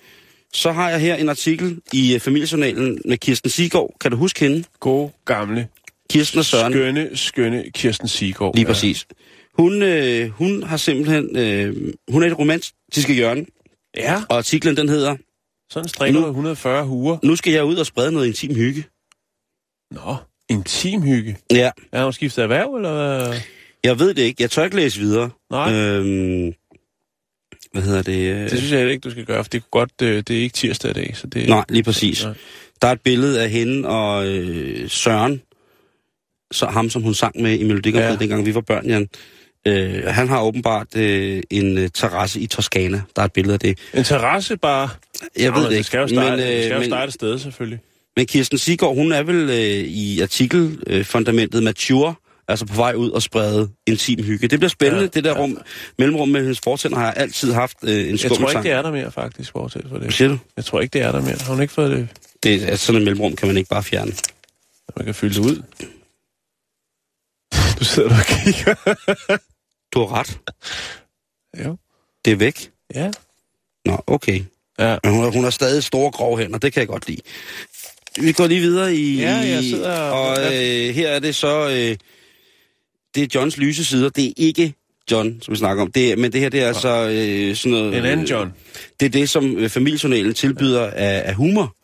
så har jeg her en artikel i øh, familiejournalen med Kirsten Sigård. Kan du huske hende? God, gamle, Kirsten og Søren. skønne, skønne Kirsten Sigård. Lige præcis. Hun, øh, hun har simpelthen... Øh, hun er et romantiske hjørne, Ja, og artiklen den hedder sådan strikker Nu- du 140 huer. Nu skal jeg ud og sprede noget intim hygge. Nå, intimhygge. Ja, Er hun skiftet erhverv, eller jeg ved det ikke. Jeg tør ikke læse videre. Nej, øh, Øhm, hvad hedder det? øh, det synes jeg ikke, du skal gøre, for det, kunne godt, øh, det er ikke tirsdag i dag, så det... Nej, lige præcis. Nej. Der er et billede af hende og øh, Søren, så ham som hun sang med i Melodi Ja. dengang vi var børn, Jan. Øh, han har åbenbart øh, en øh, terrasse i Toskana. Der er et billede af det. En terrasse bare... Jeg ved Nå, det ikke. skal jo starte, men, men, det skal jo men, starte et sted, selvfølgelig. Men Kirsten Sigård, hun er vel øh, i artikelfundamentet mature, altså på vej ud og sprede intim hygge. Det bliver spændende, Ja, det der ja. rum, mellemrum med hendes fortænder har jeg altid haft øh, en Jeg skummel tror ikke, det er der mere, faktisk, bortset for det. siger du? Jeg tror ikke, det er der mere. Har hun ikke fået det? Det er sådan et mellemrum, kan man ikke bare fjerne. Man kan fylde det ud. Du sidder der og kigger. Du har ret. jo. Det er væk. Ja. Nå, okay. Ja. Men hun, har- hun har stadig store grove hænder, det kan jeg godt lide. Vi går lige videre i... Ja, jeg sidder og- øh, her er det så... Øh, det er Johns lyse sider. Det er ikke John, som vi snakker om. Det er, men det her, det er altså øh, sådan noget... En anden John. Det er det, som øh, familiejournalen tilbyder af, af humor.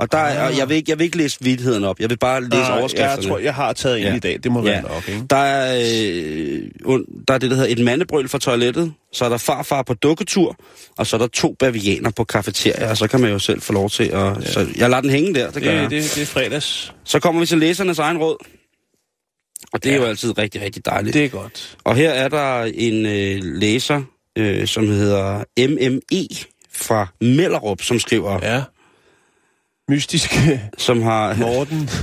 Og der er, og jeg, vil ikke, jeg vil ikke læse vidtighederne op. Jeg vil bare læse Nej, overskrifterne. Jeg tror, jeg har taget en Ja. i dag. Det må være Ja. nok, ikke? Der er, øh, der er det, der hedder et mandebrøl fra toilettet. Så er der farfar på dukketur. Og så er der to bavianer på kafeteria. Og så kan man jo selv få lov til at... Ja. Så jeg lader den hænge der, det gør Det, jeg. det, det er fredags. Så kommer vi til læsernes egen råd. Og det ja. er Ja. jo altid rigtig, rigtig dejligt. Det er godt. Og her er der en øh, læser, øh, som hedder MME fra Mellerup, som skriver, ja. Mystiske som har... Morten.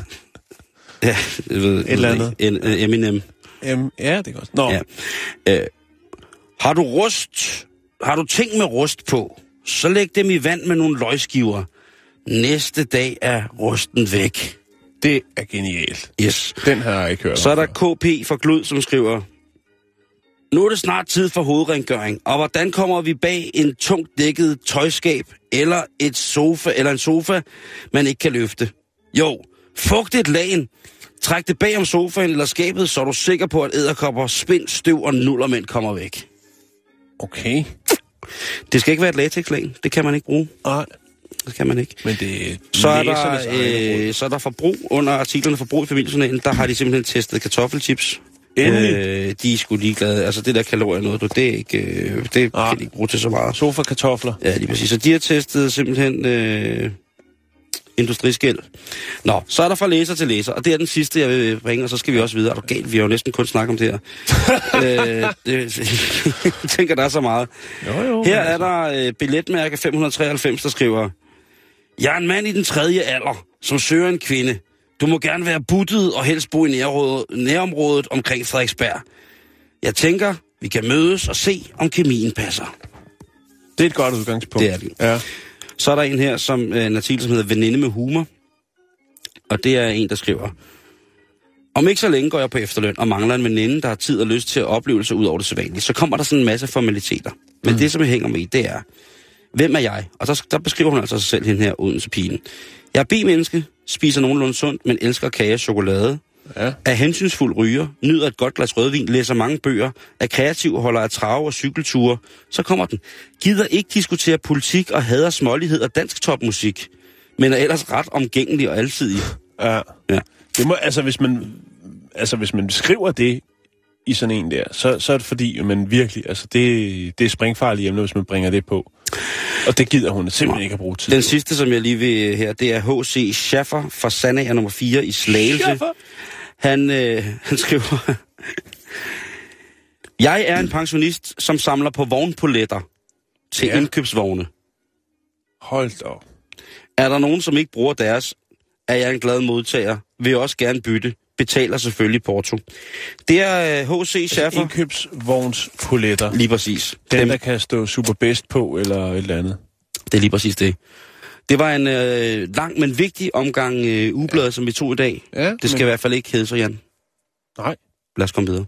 Ja, jeg ved, Et eller andet. Uh, Eminem. Um, ja, det er godt. Nå, Ja. Øh, har du rust, har du ting med rust på, så læg dem i vand med nogle løgskiver. Næste dag er rusten væk. Det er genialt. Yes. Den har jeg ikke hørt Så er der. KP for Glud, som skriver, Nu er det snart tid for hovedrengøring, og hvordan kommer vi bag en tungt dækket tøjskab, eller et sofa, eller en sofa, man ikke kan løfte? Jo, fugt et lagen. Træk det bag om sofaen eller skabet, så er du sikker på, at æderkopper, spind, støv og nullermænd kommer væk. Okay. Det skal ikke være et latexlag. Det kan man ikke bruge. Nej, Det kan man ikke. men det Så er, der, øh, så er der forbrug. Under artiklerne forbrug i familiejournalen, der har de simpelthen testet kartoffelchips. Endelig. Øh, de er sgu ligeglade. Altså det der kalorier noget, du, det, er ikke, øh, det Ah. kan de ikke bruge til så meget. Sofa-kartofler. Ja, lige præcis. Så de har testet simpelthen øh, industriskæld. Nå, så er der fra læser til læser, og det er den sidste, jeg vil bringe, og så skal vi også videre. Er du galt? Vi har jo næsten kun snakket om det her. øh, det, jeg tænker, der er så meget. Jo, jo. Her er der øh, billetmærke 593, der skriver, Jeg er en mand i den tredje alder, som søger en kvinde. Du må gerne være buttet og helst bo i nærområdet, nærområdet omkring Frederiksberg. Jeg tænker, vi kan mødes og se, om kemien passer. Det er et godt udgangspunkt. Det er det. Ja. Så er der en her, som øh, en artikel, som hedder Veninde med humor. Og det er en, der skriver, om ikke så længe går jeg på efterløn og mangler en veninde, der har tid og lyst til at opleve sig ud over det sædvanlige. Så kommer der sådan en masse formaliteter. Men mm. det, som jeg hænger med i, det er, hvem er jeg? Og der, der beskriver hun altså sig selv, hende her, Odense pigen. Jeg er B-menneske, spiser nogenlunde sundt, men elsker kage og chokolade. Ja. Er hensynsfuld ryger, nyder et godt glas rødvin, læser mange bøger, er kreativ holder af trave og cykelture. Så kommer den. Gider ikke diskutere politik og hader smålighed og dansk topmusik, men er ellers ret omgængelig og alsidig. ja. Ja. Det må, altså, hvis man, altså, hvis man skriver det i sådan en der, så, så er det fordi, man virkelig, altså, det, det er springfarligt emne, hvis man bringer det på. Og det gider hun simpelthen ikke at bruge tid Den sidste, som jeg lige vil her, det er H.C. Schaffer fra Sandager nummer 4 i Slagelse. Schaffer? Han, øh, han skriver... Jeg er en pensionist, som samler på vognpoletter til Ja. indkøbsvogne. Hold da op. Er der nogen, som ikke bruger deres, er jeg en glad modtager. Vil også gerne bytte. Betaler selvfølgelig porto. Det er øh, H.C. Schaffer. Indkøbsvognspoletter. Lige præcis. Den, Dem, der kan stå super bedst på, eller et eller andet. det er lige præcis det. Det var en øh, lang, men vigtig omgang øh, ugebladet, ja. som vi tog i dag. Ja, Det skal i hvert fald ikke hedde så, Jan. Nej. Lad os komme videre.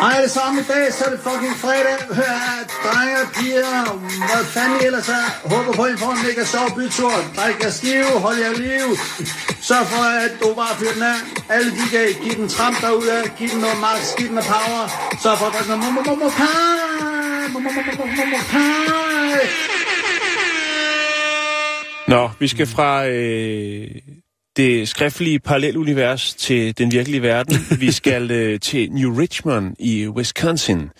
Hej alle sammen i dag, så er det fucking fredag. Hør her, drenge og piger, hvad fanden I ellers er. Håber på, at I får en mega sjov bytur. Drik jer skive, hold jer liv. Sørg for, at du bare fyrer den af. Alle de kan give den tramp derude, giv den noget max, giv den noget power. Sørg for at drikke noget momo momo kai. Momo momo momo momo. Nå, vi skal fra øh, det skriftlige parallelunivers til den virkelige verden. Vi skal øh, til New Richmond i Wisconsin.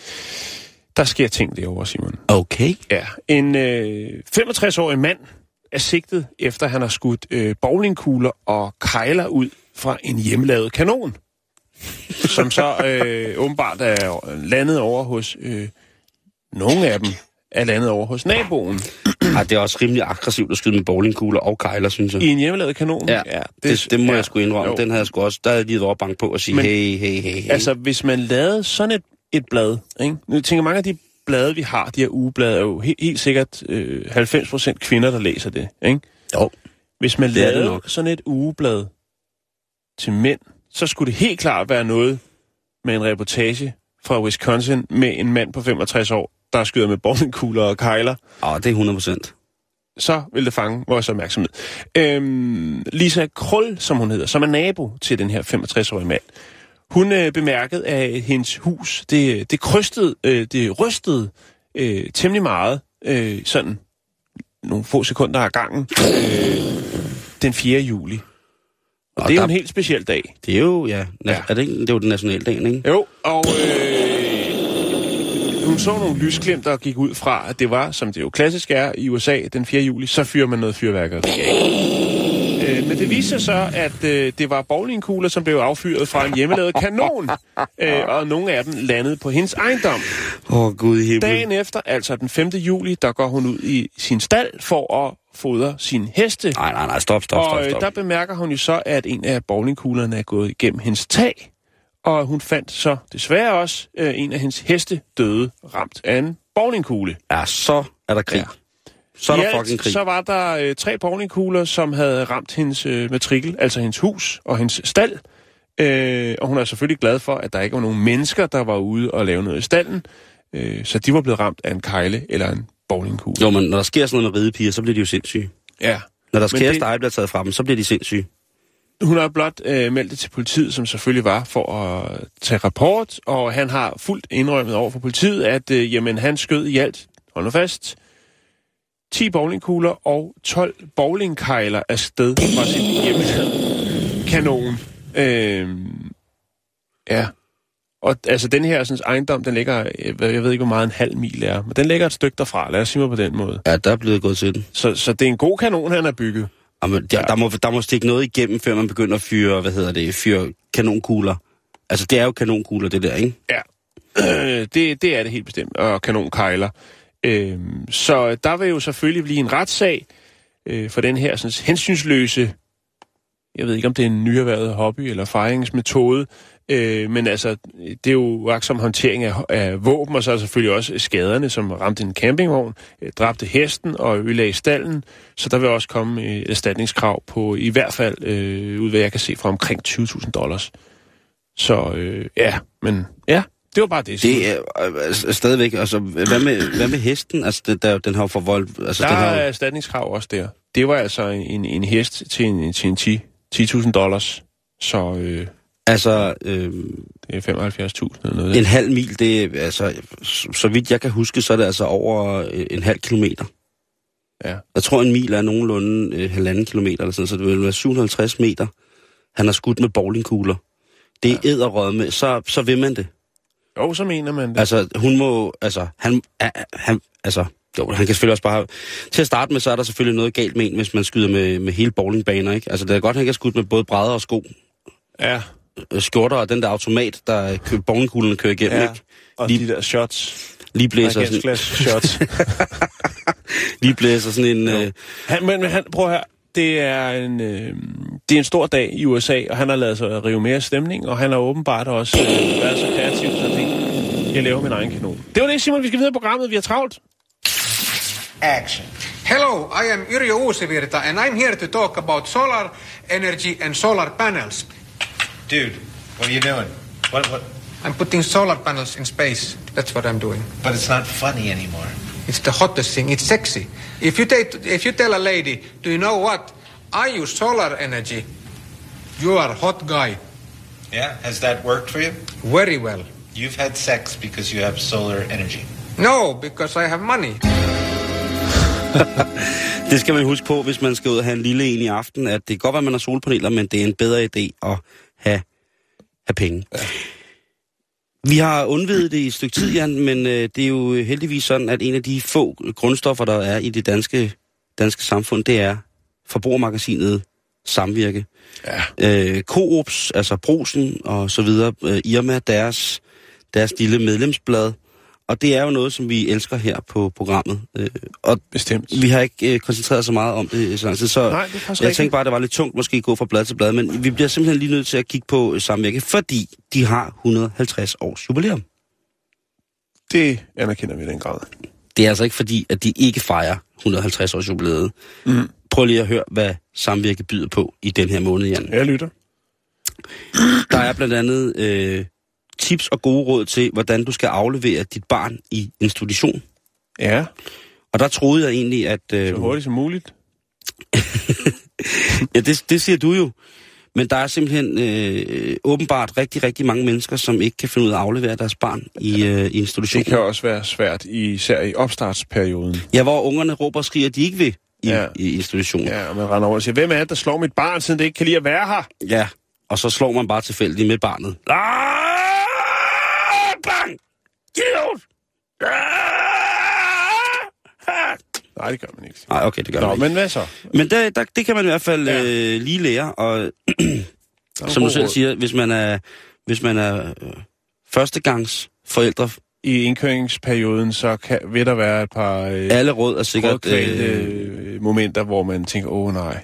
Der sker ting derovre, Simon. Okay. Ja, en øh, 65-årig mand er sigtet, efter han har skudt øh, bowlingkugler og kejler ud fra en hjemmelavet kanon, som så øh, åbenbart er landet over hos... Øh, nogle af dem er landet over hos naboen Ej, det er også rimelig aggressivt at skyde med bowlingkugler og kejler, synes jeg. i en hjemmelavet kanon. Ja, det, det, det må ja, jeg sgu indrømme. jo. Den havde jeg sgu også, der havde jeg lige været bank på og sige, Men- hey, hey, hey, hey. Altså, hvis man lavede sådan et, et blad, ikke? Nu tænker mange af de blade, vi har, de her ugeblade, er jo helt, helt sikkert øh, 90% kvinder, der læser det, ikke? Jo. Hvis man det lavede nok. sådan et ugeblad til mænd, så skulle det helt klart være noget med en reportage fra Wisconsin med en mand på 65 år, der skyder med bowlingkugler og kejler. Åh, det er 100 procent. Så vil det fange vores opmærksomhed. Øhm, Lisa Krøll, som hun hedder, som er nabo til den her 65-årige mand, hun øh, bemærkede, at hendes hus, det, det krystede, øh, det rystede øh, temmelig meget, øh, sådan nogle få sekunder af gangen, øh, den 4. juli. Og Og det er jo der- en helt speciel dag. Det er jo, ja, Ja. ja. Er det, ikke, det er jo den nationaldagen, ikke? Jo, og øh, hun så nogle lysglimt, der gik ud fra, at det var, som det jo klassisk er i USA, den 4. juli, så fyrer man noget fyrværkeri. Øh, men det viste sig så, at øh, det var bowlingkugler, som blev affyret fra en hjemmelavet kanon, øh, og nogle af dem landede på hendes ejendom. Åh, oh, Gud himmel. Dagen efter, altså den 5. juli, der går hun ud i sin stald for at fodre sin heste. Nej, nej, nej, stop, stop, Og stop, øh, stop. der bemærker hun jo så, at en af bowlingkuglerne er gået igennem hendes tag. Og hun fandt så desværre også øh, en af hendes heste døde ramt af en bowlingkugle. Ja, så er der krig. Ja. Ja. Så er der alt, fucking krig. så var der øh, tre bowlingkugler, som havde ramt hendes øh, matrikel, altså hendes hus og hendes stald. Øh, og hun er selvfølgelig glad for, at der ikke var nogen mennesker, der var ude og lave noget i stallen. Øh, så de var blevet ramt af en kejle eller en bowlingkugle. Jo, men når der sker sådan noget med ridepiger, så bliver de jo sindssyge. Ja. Når Men kæreste det- ej bliver taget fra dem, så bliver de sindssyge. Hun har blot øh, meldt det til politiet, som selvfølgelig var for at tage rapport, og han har fuldt indrømmet over for politiet, at øh, jamen, han skød i alt, hold nu fast, 10 bowlingkugler og 12 bowlingkejler afsted fra sin hjemmeside. Kanon. Øh, ja. Og altså, den her sådan, ejendom, den ligger, jeg ved, jeg ved ikke, hvor meget en halv mil er, men den ligger et stykke derfra, lad os sige mig på den måde. Ja, der er blevet gået til den. Så, så det er en god kanon, han har bygget. Jamen, der, der, må, der må stikke noget igennem, før man begynder at fyre, hvad hedder det, fyre kanonkugler. Altså, det er jo kanonkugler, det der, ikke? Ja, øh, det, det er det helt bestemt, og kanonkejler. Øh, så der vil jo selvfølgelig blive en retssag øh, for den her sådan, hensynsløse, jeg ved ikke om det er en nyerhvervet hobby eller fejringsmetode, øh, men altså, det er jo aksom håndtering af, af våben, og så er selvfølgelig også skaderne, som ramte en campingvogn, øh, dræbte hesten og ødelagde stallen, så der vil også komme et erstatningskrav på i hvert fald, øh, ud hvad jeg kan se, fra omkring 20.000 dollars. Så øh, ja, men ja, det var bare det. Det er øh, altså, stadigvæk, altså, hvad med, hvad med hesten? Altså, det, der, den har jo forvoldt, altså, der den har er jo, erstatningskrav også der. Det var altså en, en hest til en, til en 10 10.000 dollars. Så øh, altså, øh, det er 75.000 eller noget. en halv mil, det er, altså, så, vidt jeg kan huske, så er det altså over øh, en halv kilometer. Ja. Jeg tror, en mil er nogenlunde øh, halvanden kilometer, eller sådan, så det vil være 750 meter. Han har skudt med bowlingkugler. Det er ja. æderrød med, så, så vil man det. Jo, så mener man det. Altså, hun må, altså, han, han, altså, jo, han kan selvfølgelig også bare. Til at starte med, så er der selvfølgelig noget galt med en, hvis man skyder med, med hele bowlingbaner, ikke? Altså, det er godt, han kan skudt med både brædder og sko, Ja, skjorter og den der automat, der kø, bowlingkuglen kører igennem, ja. ikke? og Lige- de der shots. Lige blæser, sådan, shots. lige blæser sådan en... Øh, han, men, men han, prøv her. Det er, en, øh, det er en stor dag i USA, og han har lavet sig rive mere stemning, og han har åbenbart også øh, været så kreativ, så det, jeg laver min egen kanon. Det var det, Simon. Vi skal videre i programmet. Vi har travlt. Action. Hello, I am Yrjö Uusivirta and I'm here to talk about solar energy and solar panels. Dude, what are you doing? What, what? I'm putting solar panels in space. That's what I'm doing. But it's not funny anymore. It's the hottest thing. It's sexy. If you, take, if you tell a lady, do you know what? I use solar energy. You are a hot guy. Yeah? Has that worked for you? Very well. You've had sex because you have solar energy. No, because I have money. det skal man huske på, hvis man skal ud og have en lille en i aften, at det kan godt være, at man har solpaneler, men det er en bedre idé at have, have penge. Ja. Vi har undvidet det i et stykke tid, Jan, men øh, det er jo heldigvis sådan, at en af de få grundstoffer, der er i det danske, danske samfund, det er forbrugermagasinet Samvirke. Ja. Øh, Coops, altså Brosen og så videre, øh, Irma, deres, deres lille medlemsblad. Og det er jo noget, som vi elsker her på programmet. Øh, og Bestemt. vi har ikke øh, koncentreret så meget om det i så lang tid, så Nej, det jeg rigtigt. tænkte bare, at det var lidt tungt måske at gå fra blad til blad, men vi bliver simpelthen lige nødt til at kigge på øh, samvirke, fordi de har 150 års jubilæum. Det anerkender vi i den grad. Det er altså ikke fordi, at de ikke fejrer 150 års jubilæet. Mm. Prøv lige at høre, hvad samvirke byder på i den her måned, Jan. Jeg lytter. Der er blandt andet øh, tips og gode råd til, hvordan du skal aflevere dit barn i institution. Ja, Og der troede jeg egentlig, at... Øh, så hurtigt som muligt. Ja, det, det siger du jo. Men der er simpelthen øh, åbenbart rigtig, rigtig mange mennesker, som ikke kan finde ud af at aflevere deres barn i, øh, i Det institutionen. kan også være svært, især i opstartsperioden. Ja, hvor ungerne råber og skriger, at de ikke vil i, Ja. i institutionen. Ja. Ja, og man render over og siger, hvem er det, der slår mit barn, siden det ikke kan lide at være her? ja. Og så slår man bare tilfældigt med barnet. Ah, bang! Idiot! Ah! Nej, det gør man ikke. Nej, okay, det gør Nå, man ikke. men hvad så? Men der, der, det kan man i hvert fald Ja. øh, lige lære, og som du selv siger, hvis man er, hvis man er øh, førstegangs forældre, I indkøringsperioden, så kan, vil der være et par øh, alle råd er sikkert, øh, øh, momenter, hvor man tænker, åh oh, nej.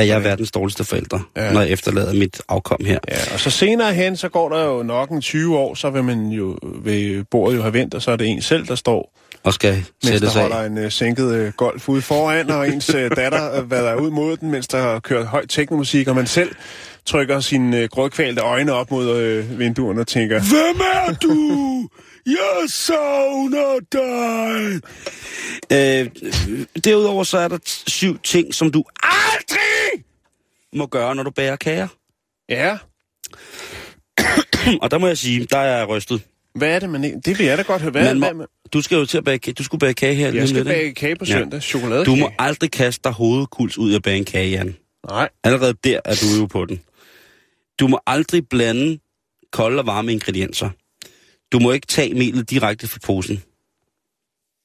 At jeg er verdens dårligste forældre, Ja. når jeg efterlader mit afkom her. Ja, og så senere hen, så går der jo nok en 20 år, så vil man jo ved bordet jo have vendt, og så er det en selv, der står og skal Mens sættes der af. holder en uh, sænket uh, golf ude foran, og ens uh, datter uh, vader ud mod den, mens der har kørt høj teknomusik, og man selv trykker sine uh, grådkvalte øjne op mod uh, vinduerne og tænker, Hvem er du? Jeg savner dig. Øh, derudover så er der syv ting, som du aldrig må gøre, når du bærer kager. ja, Og der må jeg sige, der er jeg rystet. hvad er det, man ikke... Det vil jeg da godt høre. Hvad, Man må, du skal jo til at bage kage. Du skulle bage kage her lige jeg om skal lidt, bage kage på Ja. søndag. Chokoladekage. Du må aldrig kaste dig hovedkuls ud af bage en kage, Jan. Nej. Allerede der er du jo på den. Du må aldrig blande kolde og varme ingredienser. Du må ikke tage melet direkte fra posen.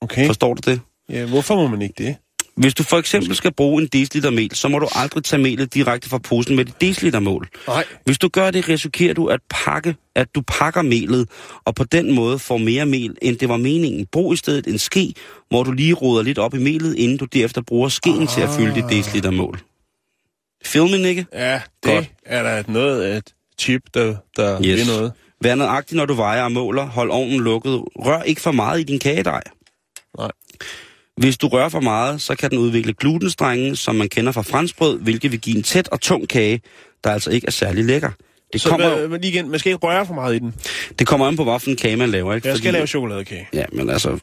Okay. Forstår du det? Ja, hvorfor må man ikke det? Hvis du for eksempel skal bruge en deciliter mel, så må du aldrig tage melet direkte fra posen med et deciliter mål. Nej. Hvis du gør det, risikerer du at, pakke, at du pakker melet, og på den måde får mere mel, end det var meningen. Brug i stedet en ske, hvor du lige roder lidt op i melet, inden du derefter bruger skeen ah. til at fylde dit deciliter mål. Filmen, ikke? Ja, det Godt. er der noget af et chip, der, der yes. vil noget. Vær nøjagtig, når du vejer og måler. Hold ovnen lukket. Rør ikke for meget i din kagedej. Nej. Hvis du rører for meget, så kan den udvikle glutenstrenge, som man kender fra franskbrød, hvilket vil give en tæt og tung kage, der altså ikke er særlig lækker. Det Så kommer, hvad, lige igen, man skal ikke røre for meget i den. det kommer an på, hvilken kage man laver. Ikke? Jeg skal lave chokoladekage. Ja, men altså,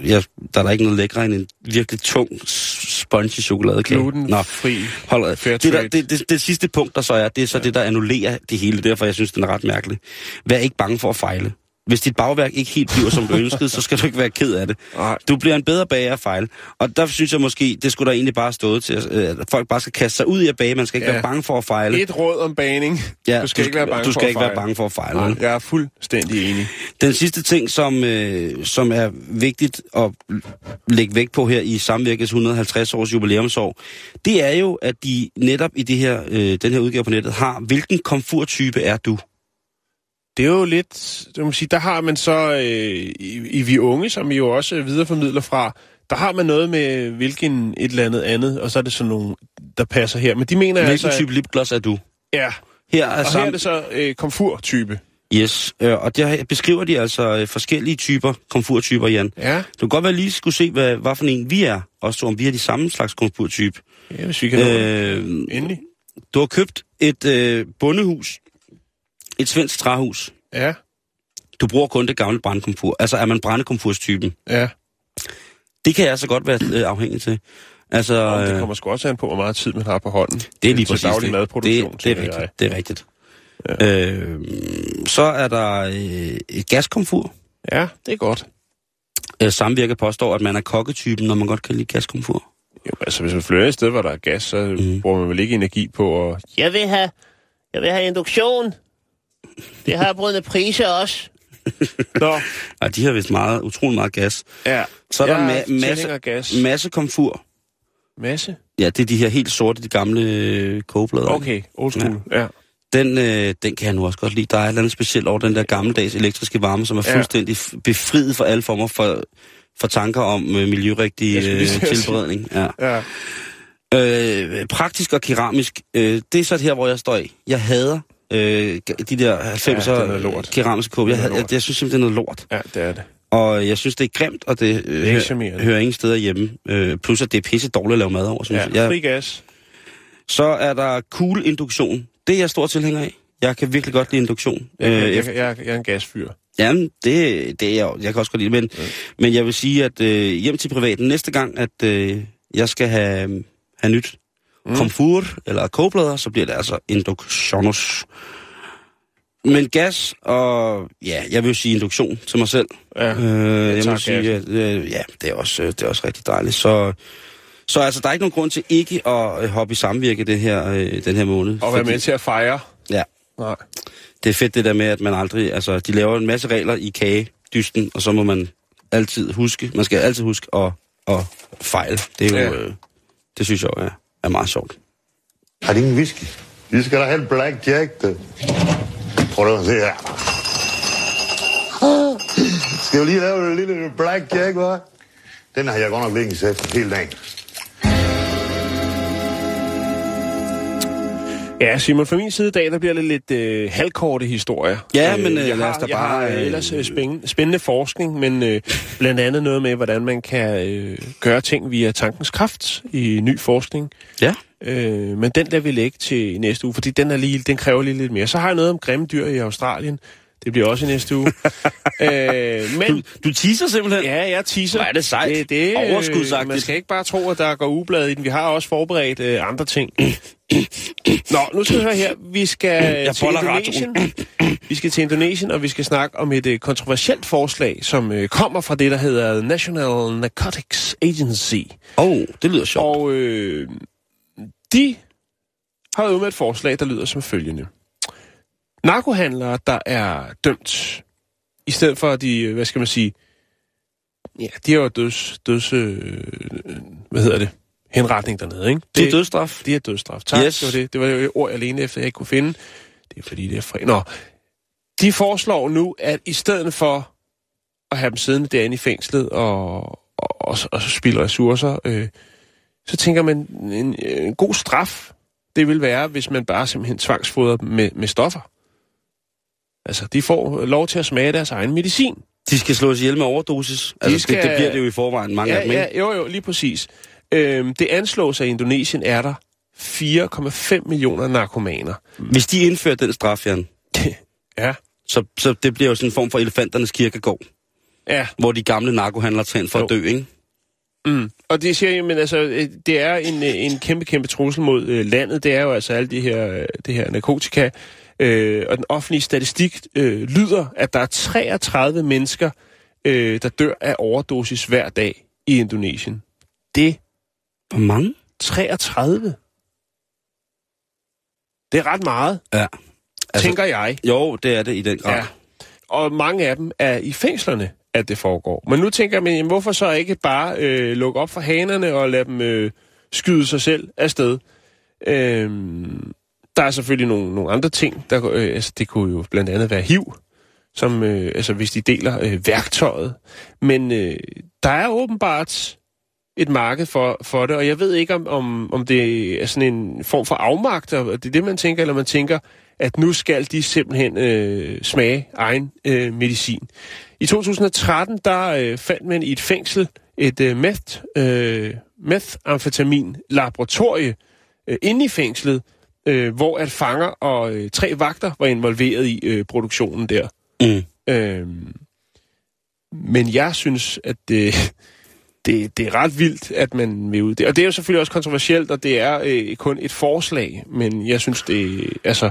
jeg, der er der ikke noget lækre end en virkelig tung, spongy chokoladekage. Glutenfri. Hold Fair det, der, det, det, det, sidste punkt, der så er, det er så ja. det, der annullerer det hele. Derfor jeg synes, den er ret mærkelig. Vær ikke bange for at fejle. Hvis dit bagværk ikke helt bliver, som du ønskede, så skal du ikke være ked af det. Du bliver en bedre bager af fejl. Og der synes jeg måske, det skulle der egentlig bare stå til, at øh, at folk bare skal kaste sig ud i at bage. Man skal ikke Ja. være bange for at fejle. Et råd om baning. ja, du skal ikke være bange du skal for ikke at være bange for at fejle. Nej, jeg er fuldstændig enig. Den sidste ting, som, øh, som er vigtigt at lægge vægt på her i Samvirkets 150 års jubilæumsår, det er jo, at de netop i det her, øh, den her udgave på nettet har, hvilken komfurtype er du? Det er jo lidt, det må man sige, der har man så øh, i, i Vi Unge, som vi jo også videreformidler fra, der har man noget med hvilken et eller andet andet, og så er det sådan nogle, der passer her. Men de mener Hvilken altså... at- type lipgloss er du? Ja, Her er, og her sam- er det så øh, komfurtype. Yes, øh, og der beskriver de altså øh, forskellige typer, komfurtyper, Jan. Ja, Du kan godt være lige skulle se, hvad, hvad for en vi er, også to, om vi er de samme slags komfurtype. ja hvis vi kan. Øh, Endelig. du har købt et øh, bondehus, et svensk træhus. Ja, Du bruger kun det gamle brandkomfur. Altså er man brændekomfurstypen. ja. Det kan jeg altså godt være øh, afhængig til. Altså, Og det øh, kommer sgu også an på, hvor meget tid man har på hånden. det er lige præcis daglig det. madproduktion, det, det, er rigtigt, det er rigtigt. Ja. Øh, så er der øh, et gaskomfur. Ja, det er godt. Øh, samvirke påstår, at man er kokketypen, når man godt kan lide gaskomfur. Jo, altså hvis man flytter et sted, hvor der er gas, så mm. bruger man vel ikke energi på at... Jeg vil have, jeg vil have induktion. Det har brødende priser også. Nå, Og de har vist meget, utrolig meget gas. ja. Så er der ma- masse, gas. masse komfur. Masse? Ja, det er de her helt sorte, de gamle øh, kogeplader. Okay, old school. Ja. ja. Den, øh, den kan jeg nu også godt lide. Der er et eller andet specielt over den der gammeldags elektriske varme, som er Ja. fuldstændig befriet for alle former for, for tanker om øh, miljørigtig øh, tilberedning. Ja. ja. Øh, praktisk og keramisk, øh, det er så her, hvor jeg står af. Jeg hader øh, de der 90'er Ja, det er keramiske kåbe. Jeg, Det jeg, jeg synes simpelthen, det er noget lort. Ja, det er det. Og jeg synes, det er grimt, og det, øh, ikke hører, hører ingen steder hjemme. Øh, plus, at det er pisse dårligt at lave mad over, synes Ja, jeg. jeg. fri gas. Så er der cool induktion. Det er jeg stor tilhænger af. Jeg kan virkelig godt lide induktion. Jeg, kan, Øh, jeg, jeg, jeg, jeg er en gasfyr. Jamen, det, det er jeg, jeg kan også godt lide det, men, ja. men jeg vil sige, at øh, hjem til privaten næste gang, at øh, jeg skal have, have nyt mm. komfur eller kogeplader, så bliver det altså induktionus. Men gas og, ja, jeg vil jo sige induktion til mig selv. Ja, Øh, jeg må tager sige, at, øh, ja, det er, også, øh, det er også rigtig dejligt. Så, så altså, der er ikke nogen grund til ikke at øh, hoppe i samvirke det her, øh, den her måned. Og være med til at fejre. Ja, Nej. det er fedt det der med, at man aldrig... Altså, de laver en masse regler i kagedysten, og så må man altid huske... Man skal altid huske at, at fejle. Det er jo... Ja. Øh, det synes jeg jo er, er meget sjovt. Har de ingen whisky? Vi skal da have en black jack, det. Prøv at se her. Skal vi lige lave en lille black jack, hva'? Den har jeg godt nok længe sæt hele dagen. Ja, Simon, fra min side i dag, der bliver det lidt øh, halvkorte historier. Ja, men, øh, jeg lad os da jeg bare, har øh, øh, ellers øh, spændende, spændende forskning, men øh, blandt andet noget med, hvordan man kan øh, gøre ting via tankens kraft i ny forskning. Ja. Øh, men den der vi lægge til næste uge, fordi den, er lige, den kræver lige lidt mere. Så har jeg noget om grimme dyr i Australien. Det bliver også i næste uge. øh, men, Du, du teaser simpelthen? Ja, jeg teaser. Hvor er det sejt. Det, det, øh, Overskudsagtigt. Man skal ikke bare tro, at der går ublad i den. Vi har også forberedt øh, andre ting. Nå, nu skal vi høre her. Vi skal Jeg til Indonesien. Vi skal til Indonesien, og vi skal snakke om et øh, kontroversielt forslag, som øh, kommer fra det, der hedder National Narcotics Agency. Åh, oh, det lyder sjovt. Og øh, de har ude med et forslag, der lyder som følgende. Narkohandlere, der er dømt, i stedet for de, hvad skal man sige, ja, de har jo døds, døds øh, hvad hedder det, henretning dernede, ikke? Det er dødsstraf. De er dødsstraf. Tak, Yes. det var det. Det var jo et ord alene efter, jeg ikke kunne finde. Det er fordi, det er fri. Nå, de foreslår nu, at i stedet for at have dem siddende derinde i fængslet og, og, og, og spille ressourcer, øh, så tænker man, en, en god straf, det vil være, hvis man bare simpelthen tvangsfodrer dem med, med stoffer. Altså, de får lov til at smage deres egen medicin. De skal slås ihjel med overdosis. Altså, skal- det, det bliver det jo i forvejen, mange ja, af dem, ikke? ja, jo, jo, lige præcis. Øhm, det anslås, at i Indonesien er der 4,5 millioner narkomaner. Hvis de indfører den straf, Jan, Ja. så, så det bliver jo sådan en form for elefanternes kirkegård, Ja, hvor de gamle narkohandlere tager for Jo. at dø, ikke? Mm. Og det siger jeg, men altså, øh, det er en, øh, en kæmpe, kæmpe trussel mod øh, landet. Det er jo altså alle de her, øh, det her narkotika. Øh, og den offentlige statistik øh, lyder, at der er 33 mennesker, øh, der dør af overdosis hver dag i Indonesien. Det Hvor mange? 33. Det er ret meget, Ja. altså, tænker jeg. Jo, det er det i den grad. Ja. Og mange af dem er i fængslerne, at det foregår. Men nu tænker jeg, men, jamen, hvorfor så ikke bare øh, lukke op for hanerne og lade dem øh, skyde sig selv afsted? Øhm, der er selvfølgelig nogle, nogle andre ting. Der, øh, altså, det kunne jo blandt andet være HIV, som, øh, altså, hvis de deler øh, værktøjet. Men øh, der er åbenbart et marked for, for det, og jeg ved ikke, om, om, om det er sådan en form for afmagt, og det er det, man tænker, eller man tænker, at nu skal de simpelthen øh, smage egen øh, medicin. I 2013, der øh, fandt man i et fængsel et øh, meth, øh, methamfetamin laboratorie øh, inde i fængslet, øh, hvor at fanger og øh, tre vagter var involveret i øh, produktionen der. Mm. Øhm, men jeg synes, at det, det, det er ret vildt, at man vil ud det. Og det er jo selvfølgelig også kontroversielt, og det er øh, kun et forslag, men jeg synes, det altså...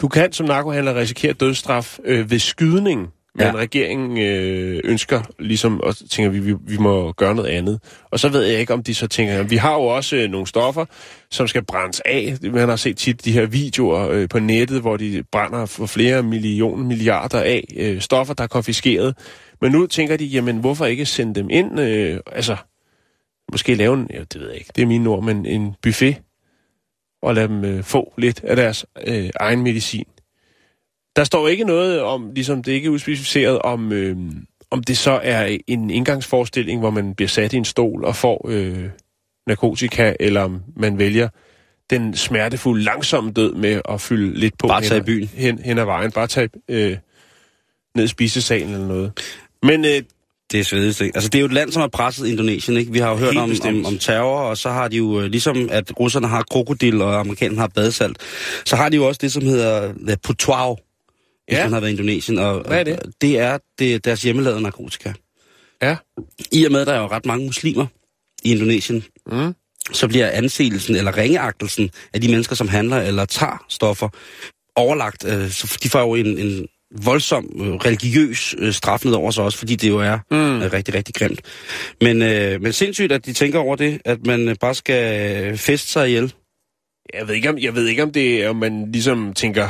Du kan som narkohandler risikere dødsstraf øh, ved skydning, men Ja. regeringen øh, ønsker ligesom, og tænker, vi, vi, vi må gøre noget andet. Og så ved jeg ikke, om de så tænker, vi har jo også øh, nogle stoffer, som skal brændes af. Man har set tit de her videoer øh, på nettet, hvor de brænder for flere millioner, milliarder af øh, stoffer, der er konfiskeret. Men nu tænker de, jamen hvorfor ikke sende dem ind, øh, altså måske lave en, ja, det ved jeg ikke, det er mine ord, men en buffet, og lade dem øh, få lidt af deres øh, egen medicin. Der står ikke noget om, ligesom det ikke er udspecificeret, om, øh, om det så er en indgangsforestilling, hvor man bliver sat i en stol og får øh, narkotika, eller om man vælger den smertefulde, langsomme død med at fylde lidt på Bare hen, i byen. Hen, hen ad vejen. Bare tage øh, ned i spisesalen eller noget. Men øh, Det er svedigt? Altså, det er jo et land, som har presset Indonesien, ikke? Vi har jo hørt om, om, om terror, og så har de jo, øh, ligesom at russerne har krokodil, og amerikanerne har badesalt, så har de jo også det, som hedder the putuao, hvis Ja. man har været i Indonesien. Og, Hvad er det? og Det er det, deres hjemmelavede narkotika. ja, I og med, at der er jo ret mange muslimer i Indonesien, Mm. så bliver anseelsen eller ringeagtelsen af de mennesker, som handler eller tager stoffer, overlagt. Øh, så de får jo en, en voldsom øh, religiøs øh, straf ned over sig også, fordi det jo er mm. øh, rigtig, rigtig grimt. Men, øh, men sindssygt, at de tænker over det, at man øh, bare skal feste sig ihjel. Jeg ved ikke, om, jeg ved ikke, om det om man ligesom tænker,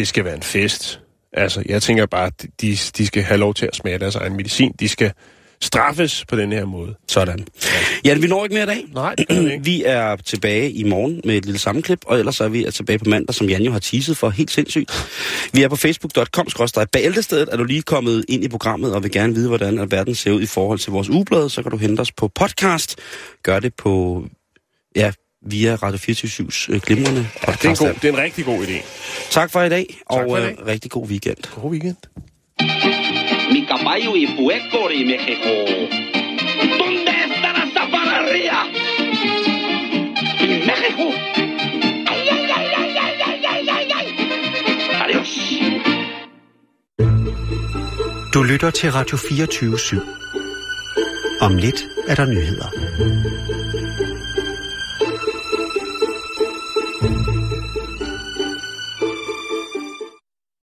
det skal være en fest. Altså, jeg tænker bare, at de, de skal have lov til at smage deres egen medicin. De skal straffes på den her måde. Sådan. Ja, vi når ikke mere i dag. Nej, det vi ikke. Vi er tilbage i morgen med et lille sammenklip, og ellers er vi tilbage på mandag, som Jan jo har teaset for helt sindssygt. Vi er på facebook.com bæltestedet. Er du lige kommet ind i programmet og vil gerne vide, hvordan verden ser ud i forhold til vores ugeblad, så kan du hente os på podcast. Gør det på ja, via Radio 24-7's øh, glimrende ja, det, er en god, det er en rigtig god idé. Tak for i dag, tak og i øh, dag. Øh, rigtig god weekend. God weekend. Mi caballo y puerco de México. ¿Dónde está la zaparrería? En México. Ay, ay, ay, ay, ay, ay, ay, ay. Adiós. Du lytter til Radio 24 /7. Om lidt er der nyheder.